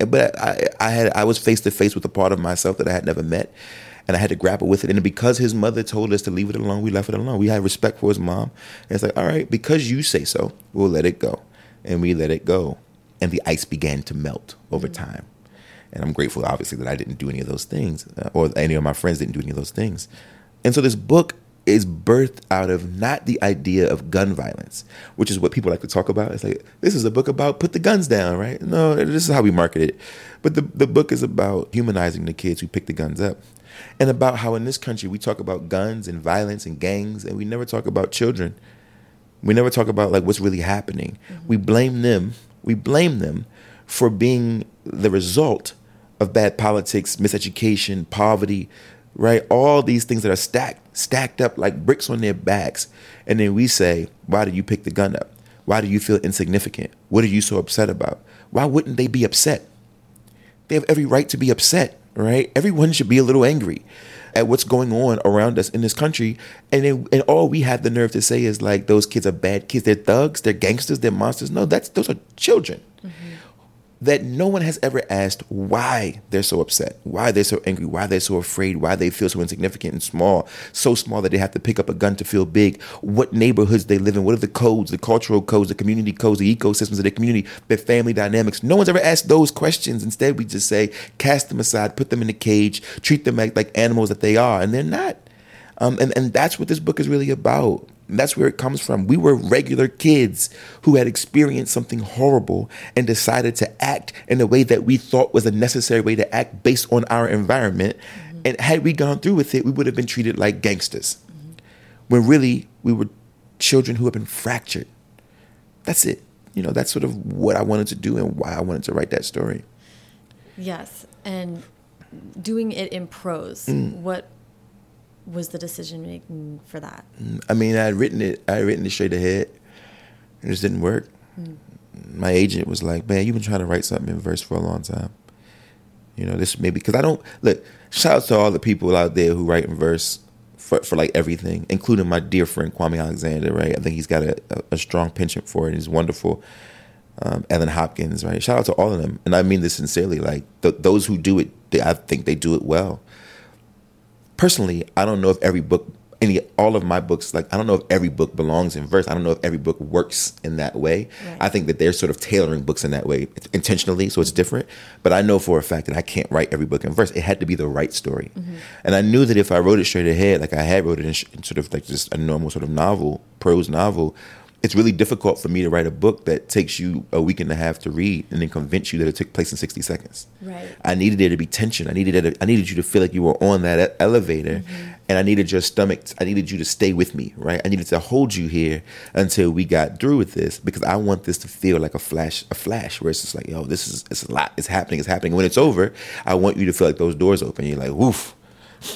But I, I had I was face to face with a part of myself that I had never met, and I had to grapple with it. And because his mother told us to leave it alone, we left it alone. We had respect for his mom, and it's like, all right, because you say so, we'll let it go, and we let it go, and the ice began to melt over time. And I'm grateful, obviously, that I didn't do any of those things, uh, or any of my friends didn't do any of those things. And so this book is birthed out of not the idea of gun violence, which is what people like to talk about. It's like this is a book about put the guns down, right? No, this is how we market it. But the the book is about humanizing the kids who pick the guns up, and about how in this country we talk about guns and violence and gangs, and we never talk about children. We never talk about like what's really happening. We blame them. We blame them for being the result of bad politics, miseducation, poverty, right? All these things that are stacked, stacked up like bricks on their backs. And then we say, why do you pick the gun up? Why do you feel insignificant? What are you so upset about? Why wouldn't they be upset? They have every right to be upset, right? Everyone should be a little angry at what's going on around us in this country. And then, and all we have the nerve to say is like those kids are bad kids. They're thugs. They're gangsters. They're monsters. No, that's those are children. Mm-hmm. That no one has ever asked why they're so upset, why they're so angry, why they're so afraid, why they feel so insignificant and small, so small that they have to pick up a gun to feel big. What neighborhoods they live in, what are the codes, the cultural codes, the community codes, the ecosystems of their community, their family dynamics. No one's ever asked those questions. Instead, we just say, cast them aside, put them in a cage, treat them like, like animals that they are, and they're not. Um, and, and that's what this book is really about. And that's where it comes from. We were regular kids who had experienced something horrible and decided to act in a way that we thought was a necessary way to act based on our environment. And had we gone through with it, we would have been treated like gangsters. When really we were children who have been fractured. That's it. You know, that's sort of what I wanted to do and why I wanted to write that story. Yes, and doing it in prose. Mm. What was the decision making for that? I mean, I had written it. I had written it straight ahead. It just didn't work. My agent was like, "Man, you've been trying to write something in verse for a long time. You know, this maybe because I don't look. Shout out to all the people out there who write in verse for, for like everything, including my dear friend Kwame Alexander. Right, I think he's got a, a, a strong penchant for it. and He's wonderful. Um, Ellen Hopkins, right? Shout out to all of them, and I mean this sincerely. Like th- those who do it, they, I think they do it well personally, I don't know if every book, any all of my books, like I don't know if every book belongs in verse. I don't know if every book works in that way. Right. I think that they're sort of tailoring books in that way intentionally, so it's different. But I know for a fact that I can't write every book in verse. It had to be the right story, mm-hmm. and I knew that if I wrote it straight ahead, like I had wrote it in, sh- in sort of like just a normal sort of novel, prose novel. It's really difficult for me to write a book that takes you a week and a half to read and then convince you that it took place in 60 seconds. Right. I needed there to be tension. I needed it, I needed you to feel like you were on that elevator, mm-hmm. and I needed your stomach. I needed you to stay with me, right? I needed to hold you here until we got through with this because I want this to feel like a flash, a flash where it's just like, yo, this is it's a lot. It's happening. It's happening. When it's over, I want you to feel like those doors open. You're like, woof,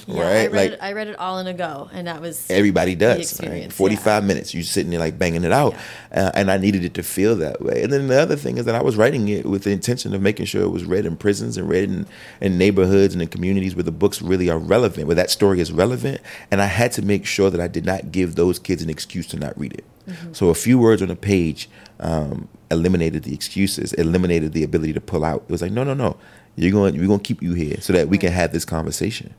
Yeah, I right? read Like it, I read it all in a go, and that was everybody does. Right? Forty yeah. minutes, you sitting there like banging it out, uh, and I needed it to feel that way. And then the other thing is that I was writing it with the intention of making sure it was read in prisons and read in, in neighborhoods and in communities where the books really are relevant, where that story is relevant. And I had to make sure that I did not give those kids an excuse to not read it. So a few words on a page um, eliminated the excuses, eliminated the ability to pull out. It was like, no, no, no, you're going, we're going to keep you here so that we can have this conversation.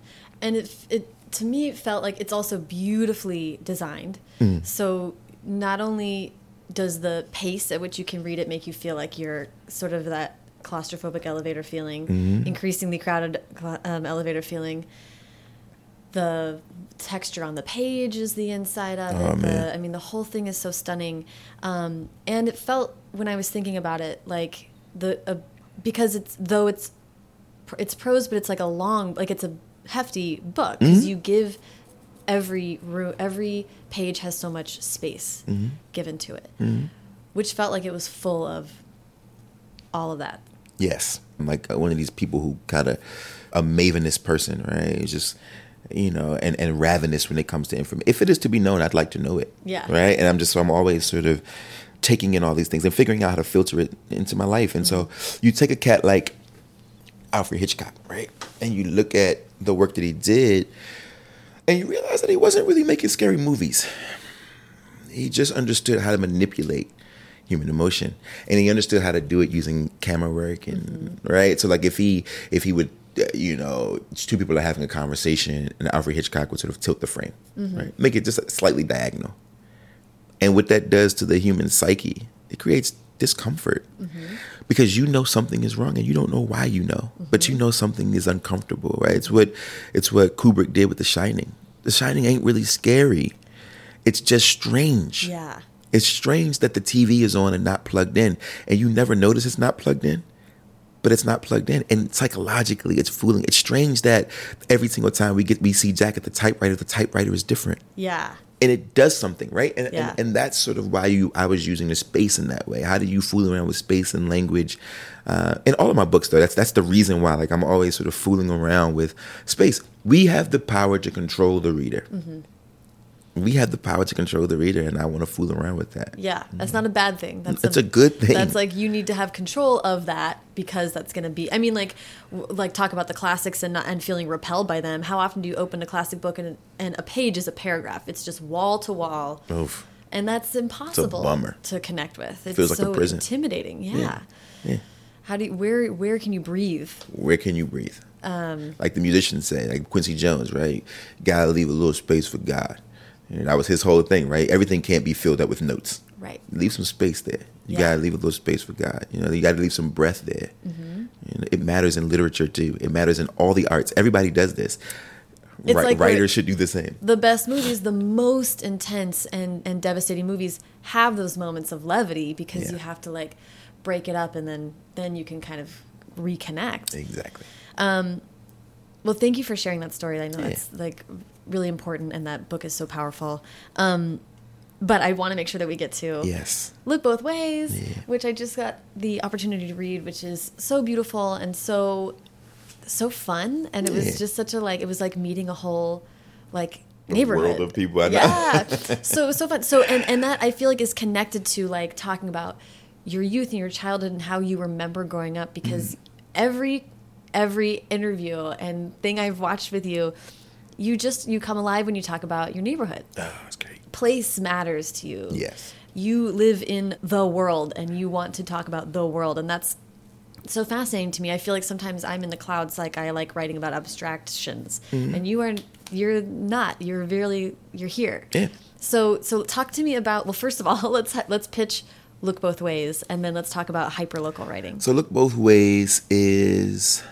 And it it to me it felt like it's also beautifully designed. Mm. So not only does the pace at which you can read it make you feel like you're sort of that claustrophobic elevator feeling, Mm-hmm. increasingly crowded um, elevator feeling. The texture on the page is the inside of Oh, it. The, I mean, the whole thing is so stunning, um, and it felt when I was thinking about it like the uh, because it's though it's it's prose, but it's like a long, like it's a hefty book because Mm-hmm. you give every ro- every page has so much space Mm-hmm. given to it, which felt like it was full of all of that. Yes, I'm like uh, one of these people who kind of a mavenous person, right? It's just you know, and and ravenous when it comes to information. If it is to be known, I'd like to know it. Yeah. Right. And I'm just so I'm always sort of taking in all these things and figuring out how to filter it into my life. And so you take a cat like Alfred Hitchcock, right? And you look at the work that he did, and you realize that he wasn't really making scary movies. He just understood how to manipulate human emotion, and he understood how to do it using camera work and mm-hmm. right. So like if he if he would uh, you know two people are having a conversation and Alfred Hitchcock would sort of tilt the frame, mm-hmm. right, make it just slightly diagonal, and what that does to the human psyche, it creates discomfort mm-hmm. Because you know something is wrong and you don't know why you know, but you mm-hmm. know something is uncomfortable, right? It's what it's what Kubrick did with The Shining. The Shining ain't really scary. It's just strange. Yeah. It's strange that the TV is on and not plugged in, and you never notice it's not plugged in, but it's not plugged in. And psychologically, it's fooling. It's strange that every single time we get we see Jack at the typewriter, the typewriter is different, Yeah. And it does something, right? And, Yeah. and and that's sort of why you I was using the space in that way. How do you fool around with space and language? Uh, in all of my books, though, that's that's the reason why. Like I'm always sort of fooling around with space. We have the power to control the reader. Mm-hmm. We have the power to control the reader, and I want to fool around with that. Yeah. That's not a bad thing. That's It's a good thing. That's like you need to have control of that because that's going to be. I mean, like, w- like talk about the classics and not and feeling repelled by them. How often do you open a classic book and and a page is a paragraph? It's just wall to wall, Oof. and that's impossible bummer. to connect with. it Feels like a prison. intimidating. Yeah. Yeah. How do you, where where can you breathe? Where can you breathe? Um, like the musicians say, like Quincy Jones, right? Gotta leave a little space for God. And that was his whole thing, right? Everything can't be filled up with notes. Right. Leave some space there. You Yeah. gotta leave a little space for God. You know, you gotta leave some breath there. Mm-hmm. You know, it matters in literature too. It matters in all the arts. Everybody does this. It's Ri- like writers should do the same. the best movies, the most intense and, and devastating movies have those moments of levity because Yeah. you have to like break it up and then then you can kind of reconnect. Exactly. Um, Well, thank you for sharing that story. I know Yeah. that's like really important and that book is so powerful. Um, but I want to make sure that we get to Yes. Look Both Ways, Yeah. which I just got the opportunity to read, which is so beautiful and so so fun. And it Yeah. was just such a like it was like meeting a whole like neighborhood world of people I know. Yeah. so so fun. So and and that I feel like is connected to like talking about your youth and your childhood and how you remember growing up because Mm. every every interview and thing I've watched with you, you just you come alive when you talk about your neighborhood. Oh, that's great. Place matters to you. Yes. You live in the world and you want to talk about the world and that's so fascinating to me. I feel like sometimes I'm in the clouds like I like writing about abstractions Mm-hmm. and you are you're not. You're really you're here. Yeah. So so talk to me about well first of all let's let's pitch look both ways and then let's talk about hyperlocal writing. So look both ways is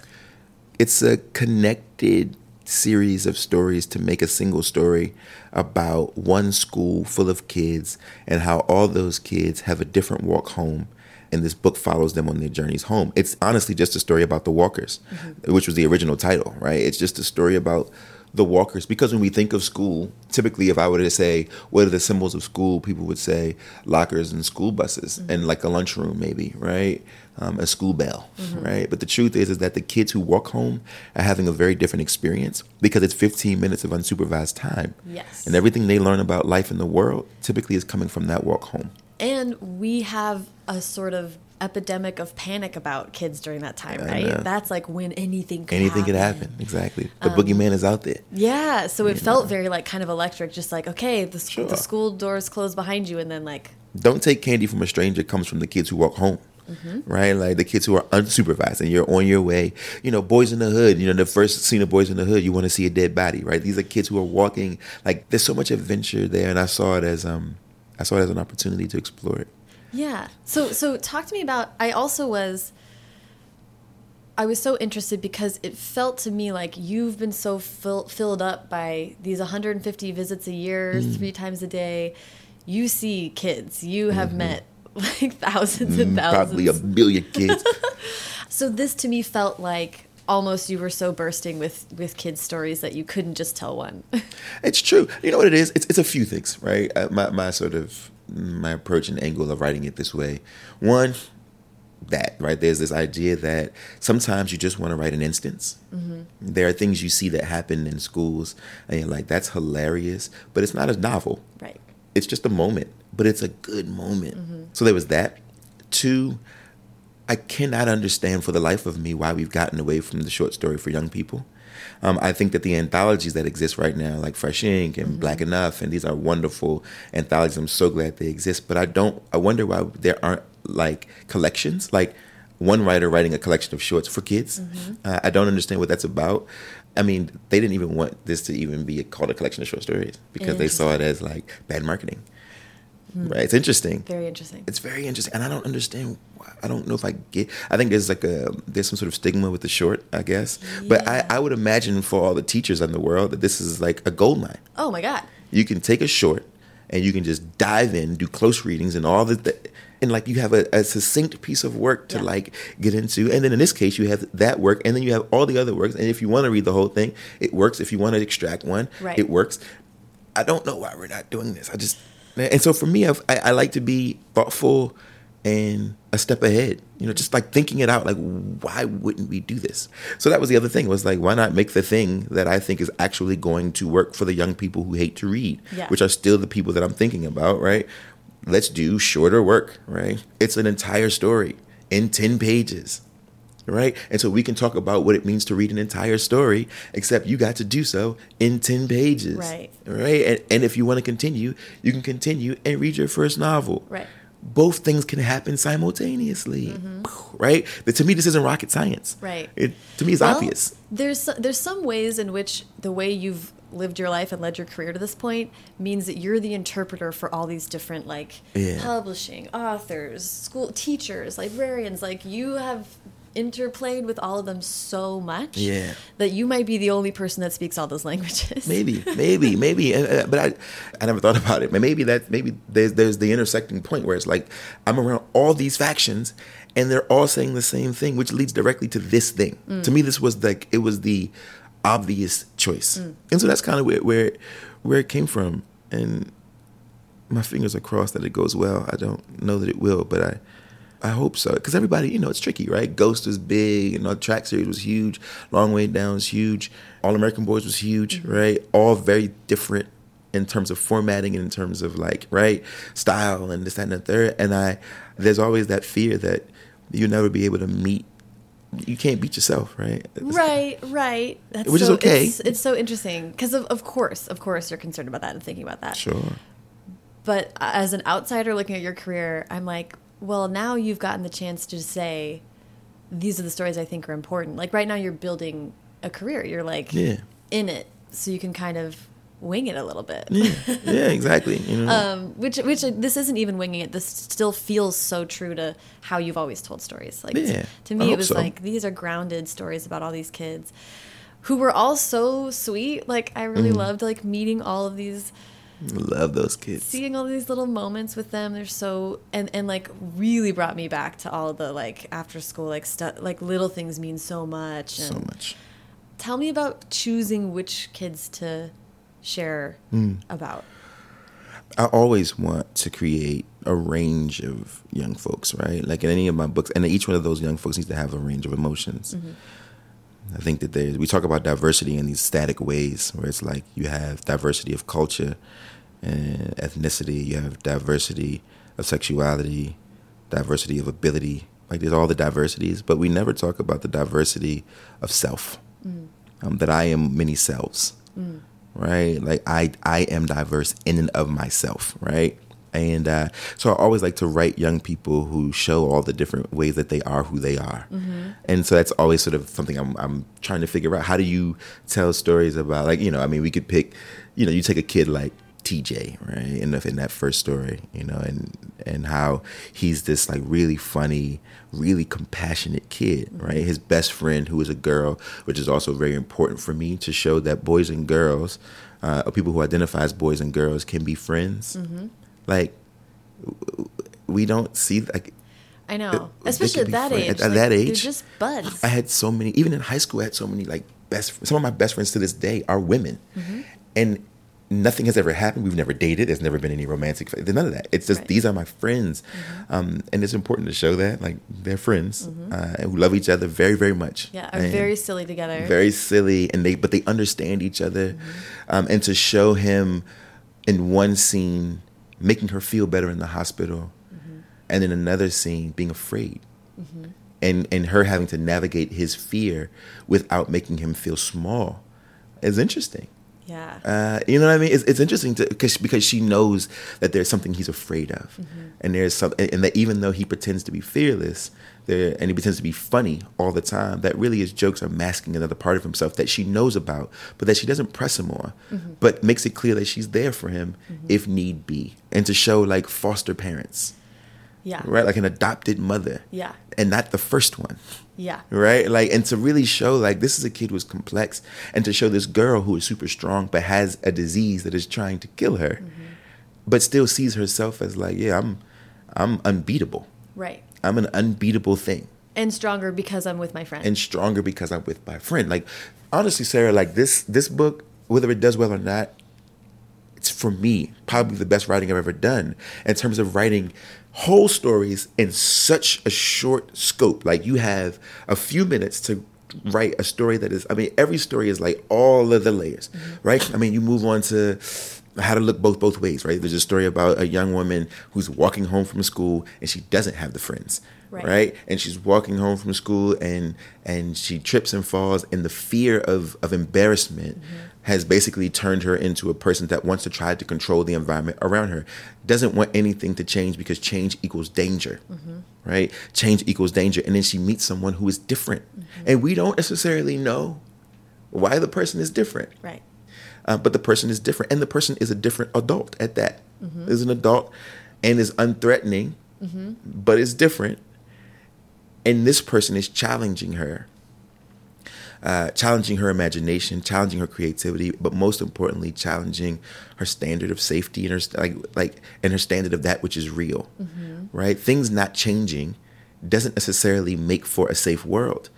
it's a connected series of stories to make a single story about one school full of kids and how all those kids have a different walk home and this book follows them on their journeys home. It's honestly just a story about the walkers, mm-hmm. which was the original title, right? It's just a story about the walkers because when we think of school, typically if I were to say what are the symbols of school, people would say lockers and school buses mm-hmm. and like a lunchroom maybe, right? Um, a school bell, right? But the truth is is that the kids who walk home are having a very different experience because it's 15 minutes of unsupervised time. Yes. And everything they learn about life in the world typically is coming from that walk home. And we have a sort of epidemic of panic about kids during that time, I right? That's like when anything could Anything could happen, exactly. The boogeyman is out there. Yeah, so it felt very like kind of electric, just like okay, the, sc- the school doors close behind you, and then like don't take candy from a stranger comes from the kids who walk home right like the kids who are unsupervised and you're on your way you know boys in the hood you know the first scene of boys in the hood you want to see a dead body right these are kids who are walking like there's so much adventure there and i saw it as um i saw it as an opportunity to explore it yeah. So so talk to me about. I also was. I was so interested because it felt to me like you've been so fill, filled up by these 150 visits a year, Mm. three times a day. You see kids. You have met like thousands and thousands. Mm-hmm. probably a billion kids So this to me felt like almost you were so bursting with with kids stories that you couldn't just tell one. It's true. You know what it is? It's it's a few things, right? Uh, my my sort of my approach and angle of writing it this way. One, that, right? There's this idea that sometimes you just want to write an instance. There are things you see that happen in schools, and you're like, that's hilarious, but it's not a novel. Right. It's just a moment, but it's a good moment. So there was that. Two, I cannot understand for the life of me why we've gotten away from the short story for young people. Um, I think that the anthologies that exist right now, like Fresh Ink and Black Enough, and these are wonderful anthologies. I'm so glad they exist. But I don't. I wonder why there aren't like collections, like one writer writing a collection of shorts for kids. Uh, I don't understand what that's about. I mean, they didn't even want this to even be called a collection of short stories because they saw it as like bad marketing. Hmm. Right? It's interesting. Very interesting. It's very interesting, and I don't understand. Why. I don't know if I get. I think there's like a there's some sort of stigma with the short, I guess. But I, I would imagine for all the teachers in the world that this is like a gold mine. oh my god. You can take a short and you can just dive in, do close readings, and all the. the and like you have a, a succinct piece of work to Yeah. like get into, and then in this case you have that work, and then you have all the other works. And if you want to read the whole thing, it works. If you want to extract one, Right. it works. I don't know why we're not doing this. I just and so for me, I've, I, I like to be thoughtful and a step ahead. You know, just like thinking it out. Like, why wouldn't we do this? So that was the other thing. Was like, why not make the thing that I think is actually going to work for the young people who hate to read, Yeah. which are still the people that I'm thinking about, right? Let's do shorter work, right? It's an entire story in ten pages right? And so we can talk about what it means to read an entire story, except you got to do so in 10 pages. Right. Right. And, and if you want to continue, you can continue and read your first novel. Right. Both things can happen simultaneously. Right. But to me, this isn't rocket science. Mm-hmm. Right. It, to me, it's Well, obvious. There's there's some ways in which the way you've lived your life and led your career to this point means that you're the interpreter for all these different like Yeah. publishing, authors, school teachers, librarians. Like you have interplayed with all of them so much Yeah. that you might be the only person that speaks all those languages. Maybe, maybe, maybe. Uh, uh, But I, I never thought about it. But maybe that, maybe there's there's the intersecting point where it's like I'm around all these factions, and they're all saying the same thing, which leads directly to this thing. To me, this was like it was the obvious choice, and so that's kind of where where where it came from. And my fingers are crossed that it goes well. I don't know that it will, but I. I hope so, because everybody, you know, it's tricky, right? Ghost was big, and the track series was huge. Long Way Down was huge. All American Boys was huge, mm-hmm. right? All very different in terms of formatting and in terms of like, right, style and this, that, and the third. And I, there's always that fear that you'll never be able to meet. You can't beat yourself, right? Right, right. That's Which is okay. It's, it's so interesting because of, of course, of course, you're concerned about that and thinking about that. Sure. But as an outsider looking at your career, I'm like, well, now you've gotten the chance to say, these are the stories I think are important. Like right now, you're building a career. You're like Yeah. in it, so you can kind of wing it a little bit. Yeah, yeah, exactly. You know, Um, which, which this isn't even winging it. This still feels so true to how you've always told stories. Like Yeah, to me, it was so. like these are grounded stories about all these kids who were all so sweet. Like I really Mm. loved like meeting all of these love those kids. seeing all these little moments with them they're so and and like really brought me back to all the like after school like stuff like little things mean so much and so much. tell me about choosing which kids to share Mm. about I always want to create a range of young folks, right? Like in any of my books, and each one of those young folks needs to have a range of emotions. I think that there's, we talk about diversity in these static ways, where it's like you have diversity of culture and ethnicity, you have diversity of sexuality, diversity of ability. Like there's all the diversities, but we never talk about the diversity of self. Um, that I am many selves right? Like I I am diverse in and of myself, right? And uh, so I always like to write young people who show all the different ways that they are who they are, and so that's always sort of something I'm I'm trying to figure out. How do you tell stories about like you know I mean we could pick, you know you take a kid like TJ right in the, in that first story you know and and how he's this like really funny really compassionate kid right? His best friend who is a girl which is also very important for me to show that boys and girls uh, or people who identify as boys and girls can be friends. Like we don't see like i know. especially at that friend- age at like, that they're age, just buds. I had so many, even in high school, I had so many like best. Some of my best friends to this day are women, Mm-hmm. and nothing has ever happened. We've never dated. There's never been any romantic. There's none of that. It's just Right. these are my friends, um, and it's important to show that like they're friends uh, who love each other very very much. Yeah, are very silly together. very silly, and they but they understand each other, um, and to show him in one scene making her feel better in the hospital, and in another scene being afraid. And, and her having to navigate his fear without making him feel small is interesting. Yeah. Uh, you know what I mean? It's, it's interesting to because because she knows that there's something he's afraid of, mm-hmm. and there's some and that even though he pretends to be fearless, there and he pretends to be funny all the time, that really his jokes are masking another part of himself that she knows about, but that she doesn't press him on, mm-hmm. but makes it clear that she's there for him mm-hmm. if need be, and to show like foster parents, yeah. right, like an adopted mother, Yeah. and not the first one Yeah. right like and to really show like this is a kid who's complex and to show this girl who is super strong but has a disease that is trying to kill her mm-hmm. but still sees herself as like yeah i'm i'm unbeatable Right. i'm an unbeatable thing And stronger because I'm with my friend. and stronger because i'm with my friend like honestly sarah like this this book whether it does well or not it's for me probably the best writing I've ever done in terms of writing whole stories in such a short scope. Like you have a few minutes to write a story that is I mean every story is like all of the layers, mm-hmm. right? I mean you move on to how to look both both ways, right? There's a story about a young woman who's walking home from school and she doesn't have the friends. Right. right? And she's walking home from school and and she trips and falls and the fear of of embarrassment mm-hmm. Has basically turned her into a person that wants to try to control the environment around her. Doesn't want anything to change because change equals danger. Mm-hmm. Right? Change equals danger and then she meets someone who is different. Mm-hmm. And we don't necessarily know why the person is different right. uh, but the person is different, and the person is a different adult at that. Mm-hmm. Is an adult and is unthreatening, but is different. And this person is challenging her, uh, challenging her imagination, challenging her creativity, but most importantly, challenging her standard of safety and her like like and her standard of that which is real. Right? Things not changing doesn't necessarily make for a safe world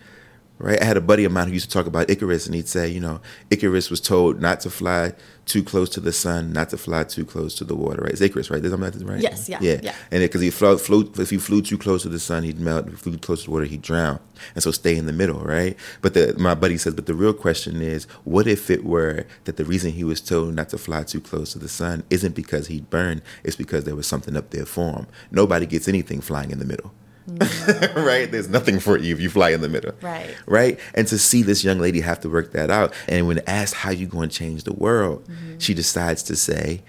right? I had a buddy of mine who used to talk about Icarus, and he'd say, you know, Icarus was told not to fly too close to the sun, not to fly too close to the water, right? It's Icarus, right? Is I'm not right? Yes, yeah, yeah. yeah. And because he flew, flew, if he flew too close to the sun, he'd melt. If he flew close to the water, he'd drown. And so stay in the middle, right? But the, my buddy says, but the real question is, what if it were that the reason he was told not to fly too close to the sun isn't because he'd burn, it's because there was something up there for him. Nobody gets anything flying in the middle. right? There's nothing for you if you fly in the middle. Right. Right? And to see this young lady have to work that out. And when asked how you going to change the world, mm-hmm. she decides to say,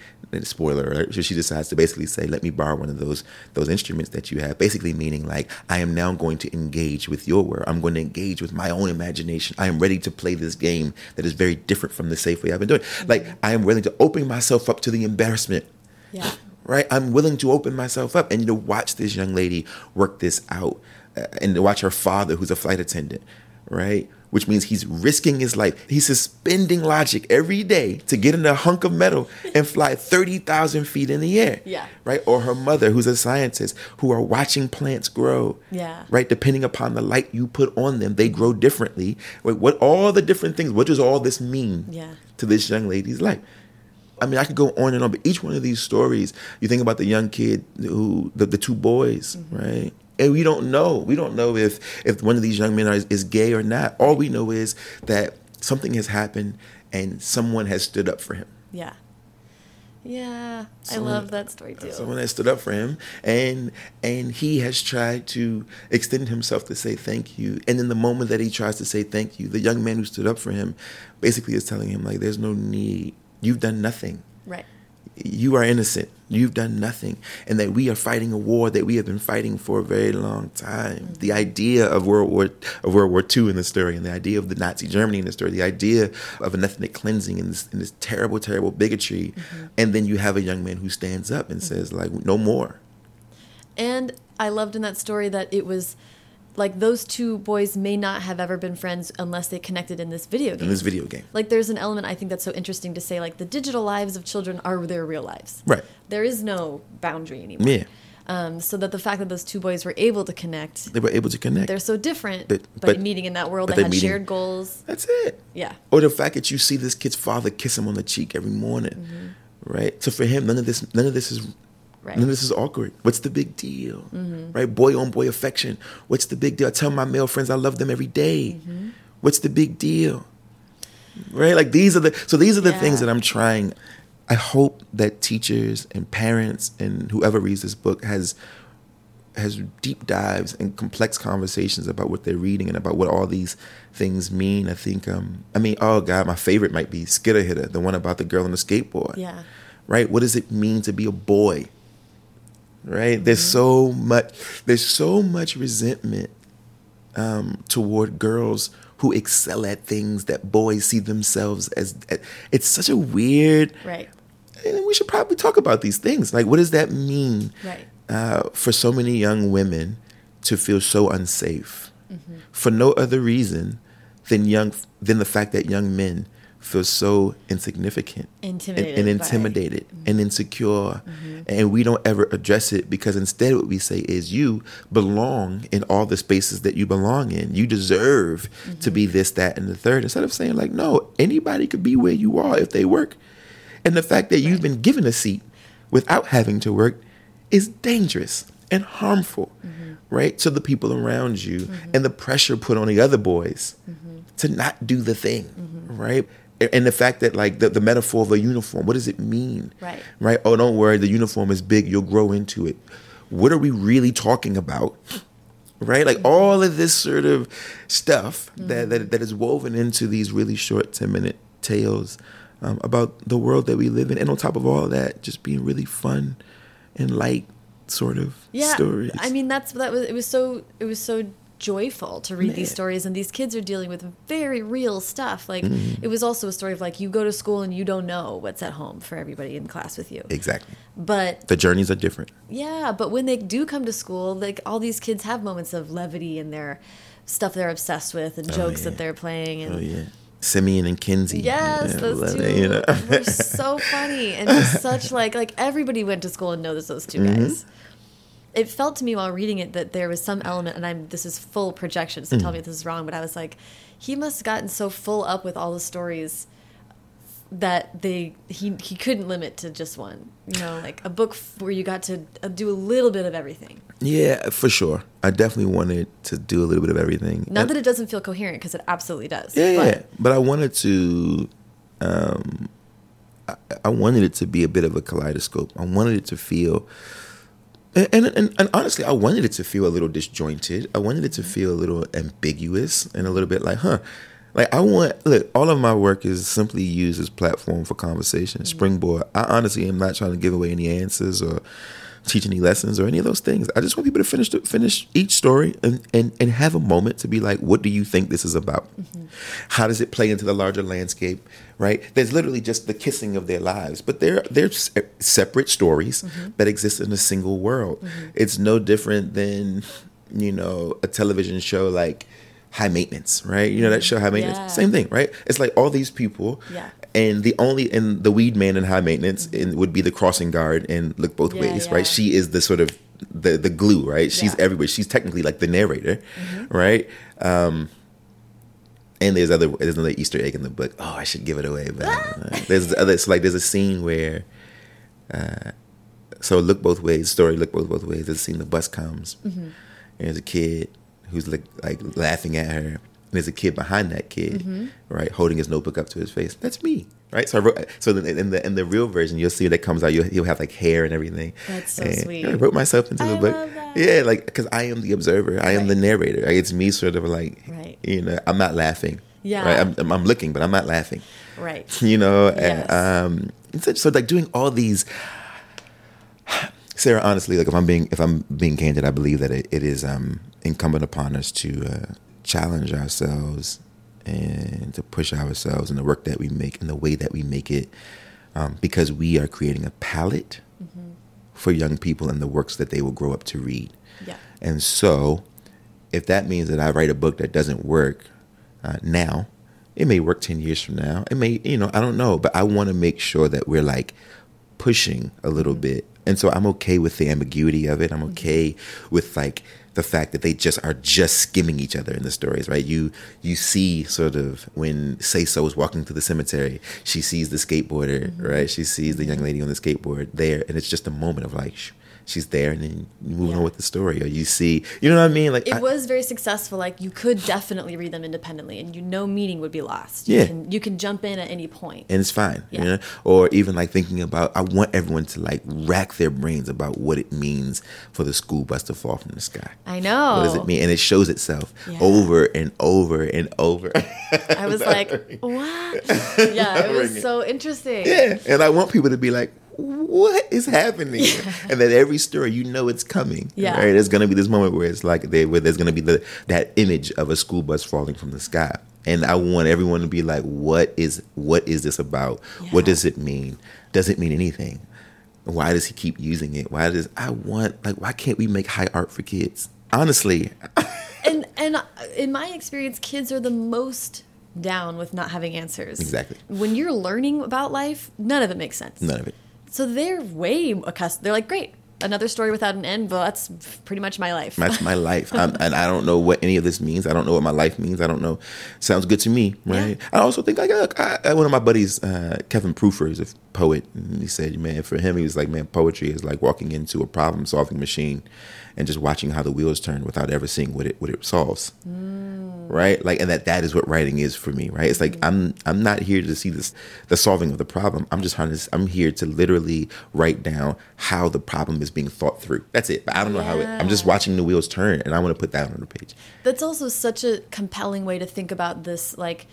spoiler alert, so she decides to basically say, let me borrow one of those those instruments that you have. Basically meaning like, I am now going to engage with your world. I'm going to engage with my own imagination. I am ready to play this game that is very different from the safe way I've been doing. Like, I am willing to open myself up to the embarrassment Yeah. Right? I'm willing to open myself up and to watch this young lady work this out uh, and to watch her father, who's a flight attendant, right? Which means he's risking his life. He's suspending logic every day to get in a hunk of metal and fly 30,000 feet in the air. Yeah. Right? Or her mother, who's a scientist, who are watching plants grow. Yeah. Right? Depending upon the light you put on them, they grow differently. Wait, what all the different things, what does all this mean Yeah. to this young lady's life? I mean, I could go on and on, but each one of these stories, you think about the young kid who, the, the two boys, mm-hmm. right? And we don't know. We don't know if if one of these young men are, is gay or not. All we know is that something has happened and someone has stood up for him. Yeah. Yeah. I love that story too. Someone has stood up for him, and and he has tried to extend himself to say thank you. And in the moment that he tries to say thank you, the young man who stood up for him, basically is telling him like, "There's no need. You've done nothing. Right. You are innocent. You've done nothing." And that we are fighting a war that we have been fighting for a very long time. The idea of World War of World War II in the story, and the idea of the Nazi Germany in the story, the idea of an ethnic cleansing and this, and this terrible, terrible bigotry, mm-hmm. and then you have a young man who stands up and mm-hmm. says like, "No more." And I loved in that story that it was like those two boys may not have ever been friends unless they connected in this video game. in this video game. Like there's an element I think that's so interesting to say like the digital lives of children are their real lives. Right. There is no boundary anymore. Yeah. Um, so that the fact that those two boys were able to connect, They were able to connect. they're so different, But- but, but- meeting in that world that they're had meeting- shared goals. That's it. Yeah. Or the fact that you see this kid's father kiss him on the cheek every morning, right? So for him, none of this, none of this is, Right. of this is awkward. What's the big deal, right? Boy on boy affection. What's the big deal? I tell my male friends I love them every day. What's the big deal, right? Like these are the so these are the things that I'm trying. I hope that teachers and parents and whoever reads this book has has deep dives and complex conversations about what they're reading and about what all these things mean. I think, um, I mean, oh God, my favorite might be Skitter Hitter, the one about the girl on the skateboard. Yeah. Right? What does it mean to be a boy? Right? There's so much, there's so much resentment um, toward girls who excel at things that boys see themselves as. It's such a weird, Right. and we should probably talk about these things. Like, what does that mean Right. uh, for so many young women to feel so unsafe Mm-hmm. for no other reason than young than the fact that young men feel so insignificant and- Intimidated and, by- intimidated mm-hmm. and insecure. Mm-hmm. And we don't ever address it because instead what we say is you belong in all the spaces that you belong in. You deserve to be mm-hmm. this that and the third. Instead of saying like no anybody could be where you are if they work. And the fact that you've been given a seat without having to work is dangerous and harmful, right, to the people around you and the pressure put on the other boys to not do the thing, right? And the fact that, like, the, the metaphor of a uniform, what does it mean? Right. Right? Oh, don't worry, the uniform is big, you'll grow into it. What are we really talking about? Right? Like all of this sort of stuff that, that, that is woven into these really short 10 minute tales um, about the world that we live in. And on top of all of that, just being really fun and light sort of yeah stories. i mean that's that was it was so it was so joyful to read these stories and these kids are dealing with very real stuff like Mm-hmm. it was also a story of like you go to school and you don't know what's at home for everybody in class with you exactly. but The journeys are different. yeah but when they do come to school like all these kids have moments of levity and their stuff they're obsessed with and jokes yeah. that they're playing and Oh, yeah. Simeon and Kinsey. Yes, Yeah, those two it, you know? were so funny and just such like like everybody went to school and knows those 2 Mm-hmm. guys. It felt to me while reading it that there was some element, and I'm this is full projection, so Mm. tell me if this is wrong. But I was like, he must have gotten so full up with all the stories that they he he couldn't limit to just one. You know, like a book f- where you got to uh, do a little bit of everything. Yeah, for sure. I definitely wanted to do a little bit of everything. Not And- that it doesn't feel coherent, because it absolutely does. Yeah, but yeah. But I wanted to, um, I, I wanted it to be a bit of a kaleidoscope. I wanted it to feel, and, and and honestly, I wanted it to feel a little disjointed. I wanted it to feel a little ambiguous and a little bit like, huh. Like I want look, all of my work is simply used as platform for conversation, mm-hmm. springboard. I honestly am not trying to give away any answers or teach any lessons or any of those things. I just want people to finish the, finish each story and, and and have a moment to be like, what do you think this is about? Mm-hmm. How does it play into the larger landscape? Right? There's literally just the kissing of their lives, but they're they're se- eh, separate stories mm-hmm. that exist in a single world. Mm-hmm. It's no different than you know a television show like High Maintenance, right? You know that show High Maintenance. Yeah. Same thing, right? It's like all these people Yeah. And the only and the weed man in high maintenance in, would be the crossing guard and look both Yeah, ways yeah. right she is the sort of the the glue right? She's Yeah. Mm-hmm. everywhere. She's technically like the narrator right? Um and there's other there's another easter egg in the book. Oh i should give it away but uh, there's other so like there's a scene where uh so look both ways story look both both ways. There's a scene the bus comes. Mm-hmm. and there's a kid who's like like laughing at her. and there's a kid behind that kid Mm-hmm. right holding his notebook up to his face that's me right so I wrote so in the in the real version you'll see that comes out you'll, he'll have like hair and everything That's so And sweet. I wrote myself into the I book love that. yeah like because I am the observer I am the narrator like, it's me sort of like Right. you know I'm not laughing Yeah. right I'm, I'm, I'm looking but I'm not laughing right. you know Yes. and, um so, so like doing all these sarah honestly like if i'm being if i'm being candid i believe that it, it is um incumbent upon us to uh, challenge ourselves and to push ourselves in the work that we make and the way that we make it um, because we are creating a palette for young people and the works that they will grow up to read Yeah. and so, if that means that I write a book that doesn't work uh, now, it may work 10 years from now. It may, you know, I don't know. But I want to make sure that we're like pushing a little bit And so I'm okay with the ambiguity of it. I'm okay with like the fact that they just are just skimming each other in the stories, right? You you see sort of when Say So is walking through the cemetery, she sees the skateboarder, mm-hmm. right? She sees the young lady on the skateboard there, and it's just a moment of like, she's there and then you move yeah. on with the story or you see you know what i mean? Like it I, was very successful like you could definitely read them independently and you no meaning would be lost. Yeah. you can, you can jump in at any point. And it's fine yeah. you know? Or even like thinking about i want everyone to like rack their brains about what it means for the school bus to fall from the sky. I know what does it mean? And it shows itself yeah. over and over and over. I was like what? Yeah it was so interesting. Yeah and i want people to be like what is happening? Yeah. And that every story, you know, it's coming. Yeah. Right? There's gonna be this moment where it's like they, where there's gonna be the that image of a school bus falling from the sky, and I want everyone to be like, what is what is this about? Yeah. What does it mean? Does it mean anything? Why does he keep using it? Why does I want like why can't we make high art for kids? Honestly. and and uh, in my experience, kids are the most down with not having answers. Exactly. When you're learning about life, none of it makes sense. None of it. So they're way accustomed. They're like, great, another story without an end. Well, that's pretty much my life. That's my life, I'm, and I don't know what any of this means. I don't know what my life means. I don't know. Sounds good to me, right? Yeah. I also think like I, one of my buddies, uh, Kevin Proofer, is a poet, and he said, man, for him, he was like, man, poetry is like walking into a problem-solving machine and just watching how the wheels turn without ever seeing what it what it solves. Mm. Right? Like and that that is what writing is for me, right? It's like mm. I'm I'm not here to see this the solving of the problem. I'm just trying to I'm here to literally write down how the problem is being thought through. That's it. But I don't know yeah. how it I'm just watching the wheels turn and I want to put that on the page. That's also such a compelling way to think about this like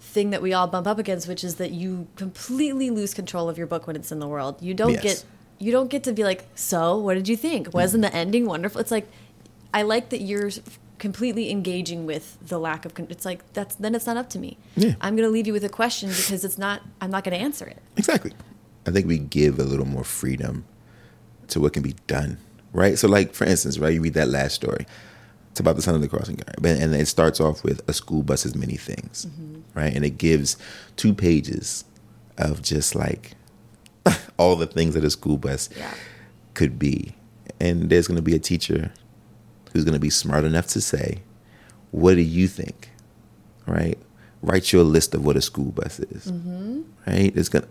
thing that we all bump up against, which is that you completely lose control of your book when it's in the world. You don't yes. get you don't get to be like, so what did you think? Wasn't the ending wonderful? It's like, I like that you're completely engaging with the lack of. It's like that's then it's not up to me. Yeah. I'm going to leave you with a question because it's not. I'm not going to answer it. Exactly. I think we give a little more freedom to what can be done, right? So, like for instance, right, you read that last story. It's about the son of the crossing guard, and it starts off with a school bus is many things, mm -hmm. right? And it gives two pages of just like all the things that a school bus yeah. could be. And there's going to be a teacher who's going to be smart enough to say, What do you think? Right? Write your list of what a school bus is. Mm-hmm. Right? It's going to,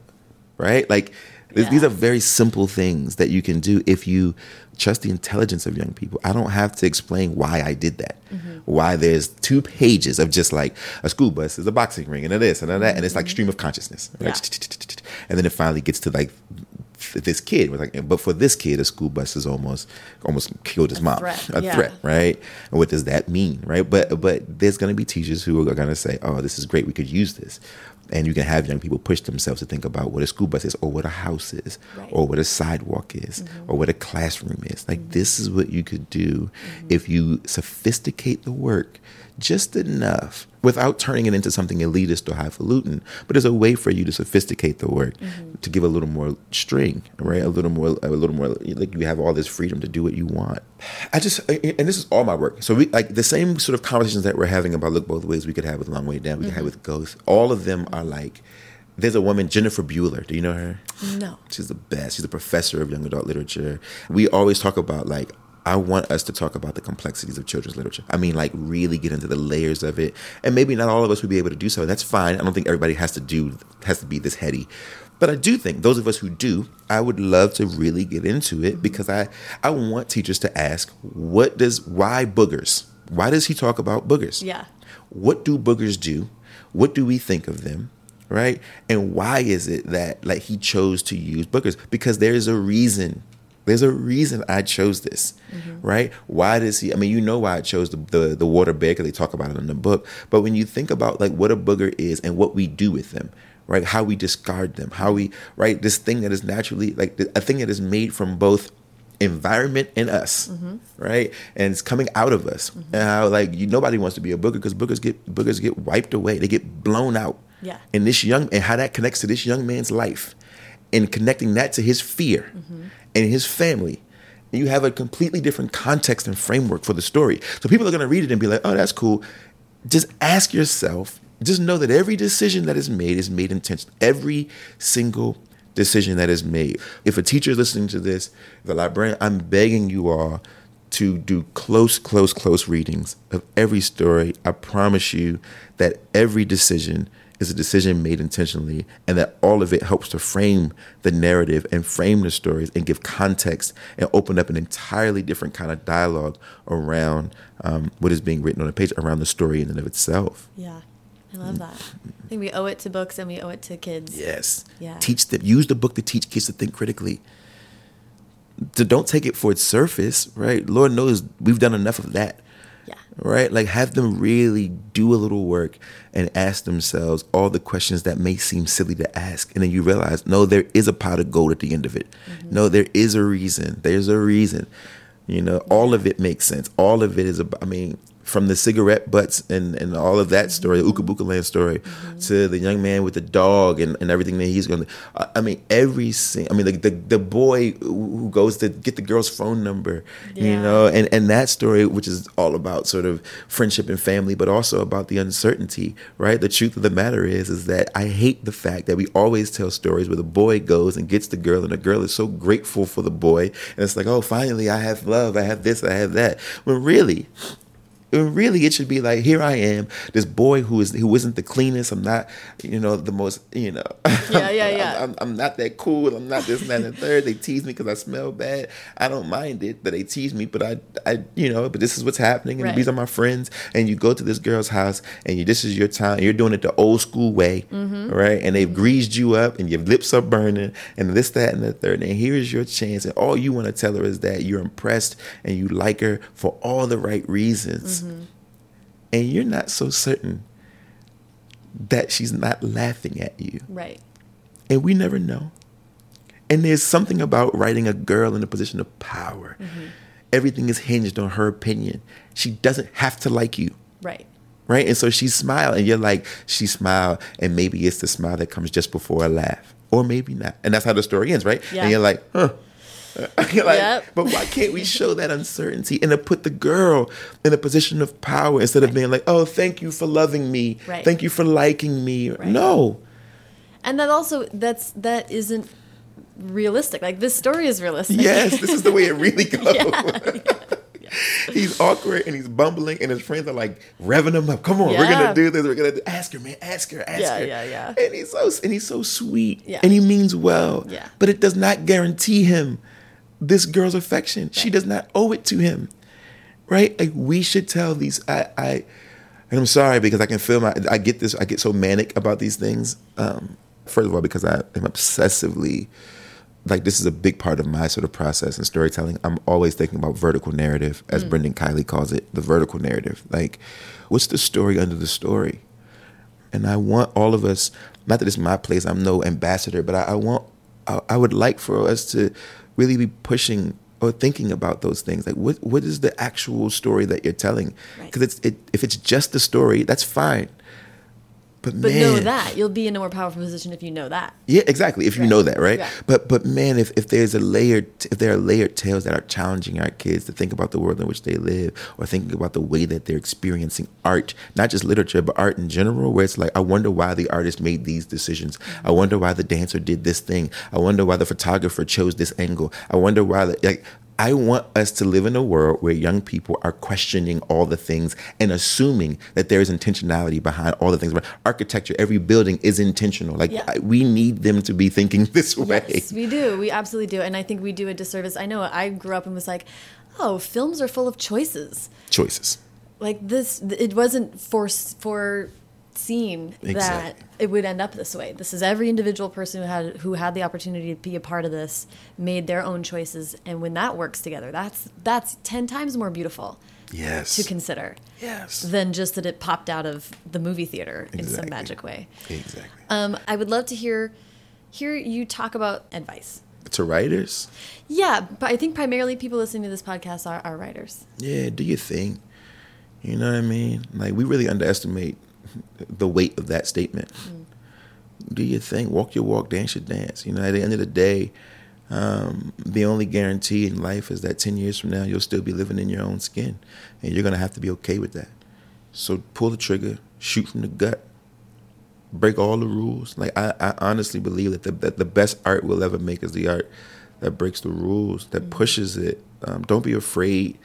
right? Like, yeah. these are very simple things that you can do if you trust the intelligence of young people. I don't have to explain why I did that. Mm-hmm. Why there's two pages of just like a school bus is a boxing ring and a this and a that, and it's like stream of consciousness. Right? Yeah. And then it finally gets to like this kid was like but for this kid a school bus is almost almost killed his a mom threat. a yeah. threat right and what does that mean right but but there's going to be teachers who are going to say oh this is great we could use this and you can have young people push themselves to think about what a school bus is or what a house is right. or what a sidewalk is mm-hmm. or what a classroom is like mm-hmm. this is what you could do mm-hmm. if you sophisticate the work just enough without turning it into something elitist or highfalutin, but as a way for you to sophisticate the work, mm-hmm. to give a little more string, right? A little more, a little more, like you have all this freedom to do what you want. I just, and this is all my work. So we like the same sort of conversations that we're having about look both ways. We could have with Long Way Down. We mm-hmm. could have mm-hmm. with Ghost. All of them are like. There's a woman, Jennifer Buehler. Do you know her? No. She's the best. She's a professor of young adult literature. We always talk about like I want us to talk about the complexities of children's literature. I mean, like really get into the layers of it. And maybe not all of us would be able to do so. That's fine. I don't think everybody has to do has to be this heady. But I do think those of us who do, I would love to really get into it mm-hmm. because I I want teachers to ask, what does why boogers? Why does he talk about boogers? Yeah. What do boogers do? What do we think of them? Right? And why is it that like he chose to use boogers? Because there is a reason there's a reason I chose this, mm-hmm. right? Why does he? I mean, you know why I chose the the, the water bear because they talk about it in the book. But when you think about like what a booger is and what we do with them, right? How we discard them, how we right this thing that is naturally like a thing that is made from both environment and us, mm-hmm. right? And it's coming out of us. Mm-hmm. And how like you, nobody wants to be a booger because boogers get boogers get wiped away. They get blown out. Yeah. And this young and how that connects to this young man's life, and connecting that to his fear. Mm-hmm and his family. And you have a completely different context and framework for the story. So people are going to read it and be like, oh, that's cool. Just ask yourself, just know that every decision that is made is made intentionally. Every single decision that is made. If a teacher is listening to this, the librarian, I'm begging you all to do close, close, close readings of every story. I promise you that every decision is a decision made intentionally and that all of it helps to frame the narrative and frame the stories and give context and open up an entirely different kind of dialogue around um, what is being written on a page around the story in and of itself. Yeah. I love that. I think we owe it to books and we owe it to kids. Yes. Yeah. Teach them. Use the book to teach kids to think critically. To don't take it for its surface, right? Lord knows we've done enough of that. Right? Like have them really do a little work and ask themselves all the questions that may seem silly to ask. And then you realize, no, there is a pot of gold at the end of it. Mm-hmm. No, there is a reason. There's a reason. You know, all of it makes sense. All of it is about, I mean, from the cigarette butts and, and all of that story, the Ooka Land story, mm-hmm. to the young man with the dog and, and everything that he's going to. I I mean, every scene. I mean, the, the the boy who goes to get the girl's phone number, you know, and and that story, which is all about sort of friendship and family, but also about the uncertainty, right? The truth of the matter is, is that I hate the fact that we always tell stories where the boy goes and gets the girl, and the girl is so grateful for the boy, and it's like, oh, finally, I have love, I have this, I have that. But really, really it should be like here I am, this boy who is who isn't the cleanest. I'm not, you know, the most, you know. Yeah, yeah, I'm- yeah. I'm, I'm not that cool. I'm not this, and that, and the third. They tease me because I smell bad. I don't mind it that they tease me, but I, I, you know, but this is what's happening, and Right. these are my friends. And you go to this girl's house, and you this is your time. You're doing it the old school way, Mm-hmm. right? And they've greased you up, and your lips are burning, and this, that, and the third. And here's your chance, and all you want to tell her is that you're impressed and you like her for all the right reasons, Mm-hmm. Mm-hmm. and you're not so certain that she's not laughing at you Right. and we never know. And there's something about writing a girl in a position of power. Mm-hmm. Everything is hinged on her opinion. She doesn't have to like you, Right. right? And so she smiled, and you're like, she smiled, and maybe it's the smile that comes just before a laugh, or maybe not. And that's how the story ends, right? Yeah. And you're like, huh. Like, Yep. but why can't we show that uncertainty and to put the girl in a position of power instead of being like, oh, thank you for loving me, Right. thank you for liking me. No, And that also that's that isn't realistic. Like this story is realistic. Yes, this is the way it really goes. Yeah, he's awkward and he's bumbling, and his friends are like revving him up. Come on, we're gonna do this. We're gonna do. ask her, man. Ask her. Ask Yeah, her. yeah, yeah. And he's so and he's so sweet. Yeah. And he means well. Yeah. But it does not guarantee him this girl's affection. She does not owe it to him. Right? Like we should tell these. I. I and I'm sorry because I can feel my. I get this. I get so manic about these things. Um, first of all, because I am obsessively like this is a big part of my sort of process and storytelling. I'm always thinking about vertical narrative, as Brendan Kiely calls it, the vertical narrative. Like, what's the story under the story? And I want all of us, not that it's my place, I'm no ambassador, but I, I want, I, I would like for us to really be pushing or thinking about those things. Like, what what is the actual story that you're telling? Right. Because it's it, if it's just the story, that's fine. But, But man, know that you'll be in a more powerful position if you know that. yeah, exactly. If you know that, right? Yeah. But but man, if, if there's a layered if there are layered tales that are challenging our kids to think about the world in which they live, or thinking about the way that they're experiencing art, not just literature, but art in general, where it's like, I wonder why the artist made these decisions. I wonder why the dancer did this thing. I wonder why the photographer chose this angle. I wonder why the like I want us to live in a world where young people are questioning all the things and assuming that there is intentionality behind all the things. Architecture, every building is intentional. Like Yeah. I- we need them to be thinking this way. Yes, we do. We absolutely do. And I think we do a disservice. I know I grew up and was like, oh, films are full of choices. Choices. Like this, it wasn't forced for foreseen that it would end up this way. This is every individual person who had who had the opportunity to be a part of this made their own choices, and when that works together, that's that's ten times more beautiful Yes. to consider yes. than just that it popped out of the movie theater in some magic way. Exactly. Um, I would love to hear hear you talk about advice. to writers, Yeah, but I think primarily people listening to this podcast are, are writers. yeah, do you think? You know what I mean? Like we really underestimate the weight of that statement. Do your thing, walk your walk, dance your dance. You know, at the end of the day, um, the only guarantee in life is that ten years from now you'll still be living in your own skin, and you're gonna have to be okay with that. So pull the trigger, shoot from the gut, break all the rules. Like I, I honestly believe that the that the best art we'll ever make is the art that breaks the rules, that pushes it. Um, don't be afraid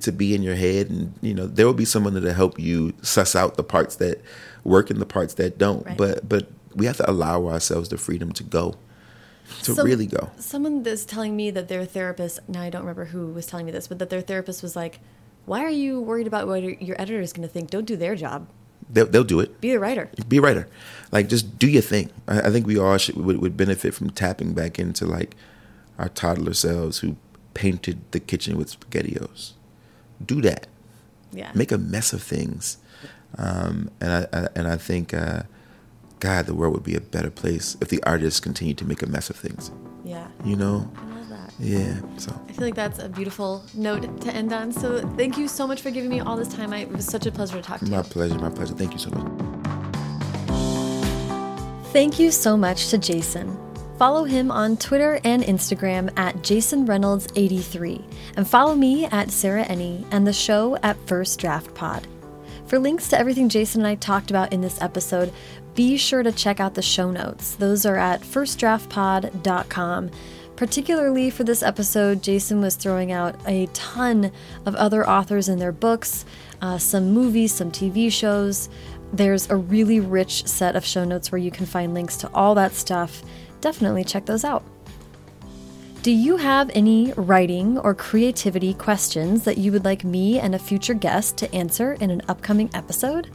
to be in your head, and you know there will be someone that'll help you suss out the parts that work and the parts that don't. Right. But but we have to allow ourselves the freedom to go, to Some- really go. Someone is telling me that their therapist, now I don't remember who was telling me this, but that their therapist was like, why are you worried about what your your editor is going to think? Don't do their job. They'll, they'll do it. Be a writer. be a writer. Like just do your thing. I, I think we all should would, would benefit from tapping back into like our toddler selves who painted the kitchen with spaghettios. Do that. Yeah. Make a mess of things. Um, and I, I and I think uh, God, the world would be a better place if the artists continued to make a mess of things. yeah. You know? I love that. Yeah. So I feel like that's a beautiful note to end on. So thank you so much for giving me all this time. I, it was such a pleasure to talk to you. my pleasure, my pleasure. Thank you so much. Thank you so much to Jason. Follow him on Twitter and Instagram at Jason Reynolds83 and follow me at Sarah Enni and the show at First Draft Pod. For links to everything Jason and I talked about in this episode, be sure to check out the show notes. Those are at firstdraftpod.com. Particularly for this episode, Jason was throwing out a ton of other authors and their books, uh, some movies, some TV shows. There's a really rich set of show notes where you can find links to all that stuff. Definitely check those out. Do you have any writing or creativity questions that you would like me and a future guest to answer in an upcoming episode?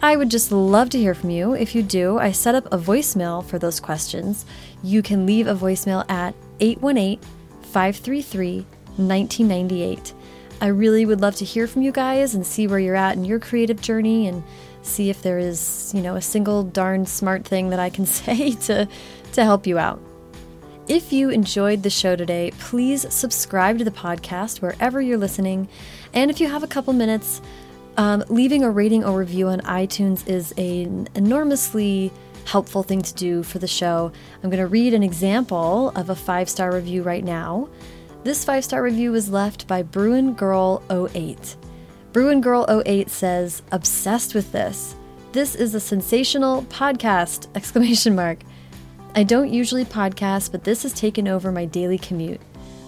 I would just love to hear from you. If you do, I set up a voicemail for those questions. You can leave a voicemail at 818 533 1998. I really would love to hear from you guys and see where you're at in your creative journey and see if there is, you know, a single darn smart thing that I can say to to help you out. If you enjoyed the show today, please subscribe to the podcast wherever you're listening. And if you have a couple minutes, um, leaving a rating or review on iTunes is an enormously helpful thing to do for the show. I'm going to read an example of a five star review right now. This five star review was left by Bruin Girl 08. Bruin Girl 08 says, "Obsessed with this. This is a sensational podcast!" Exclamation mark. I don't usually podcast, but this has taken over my daily commute.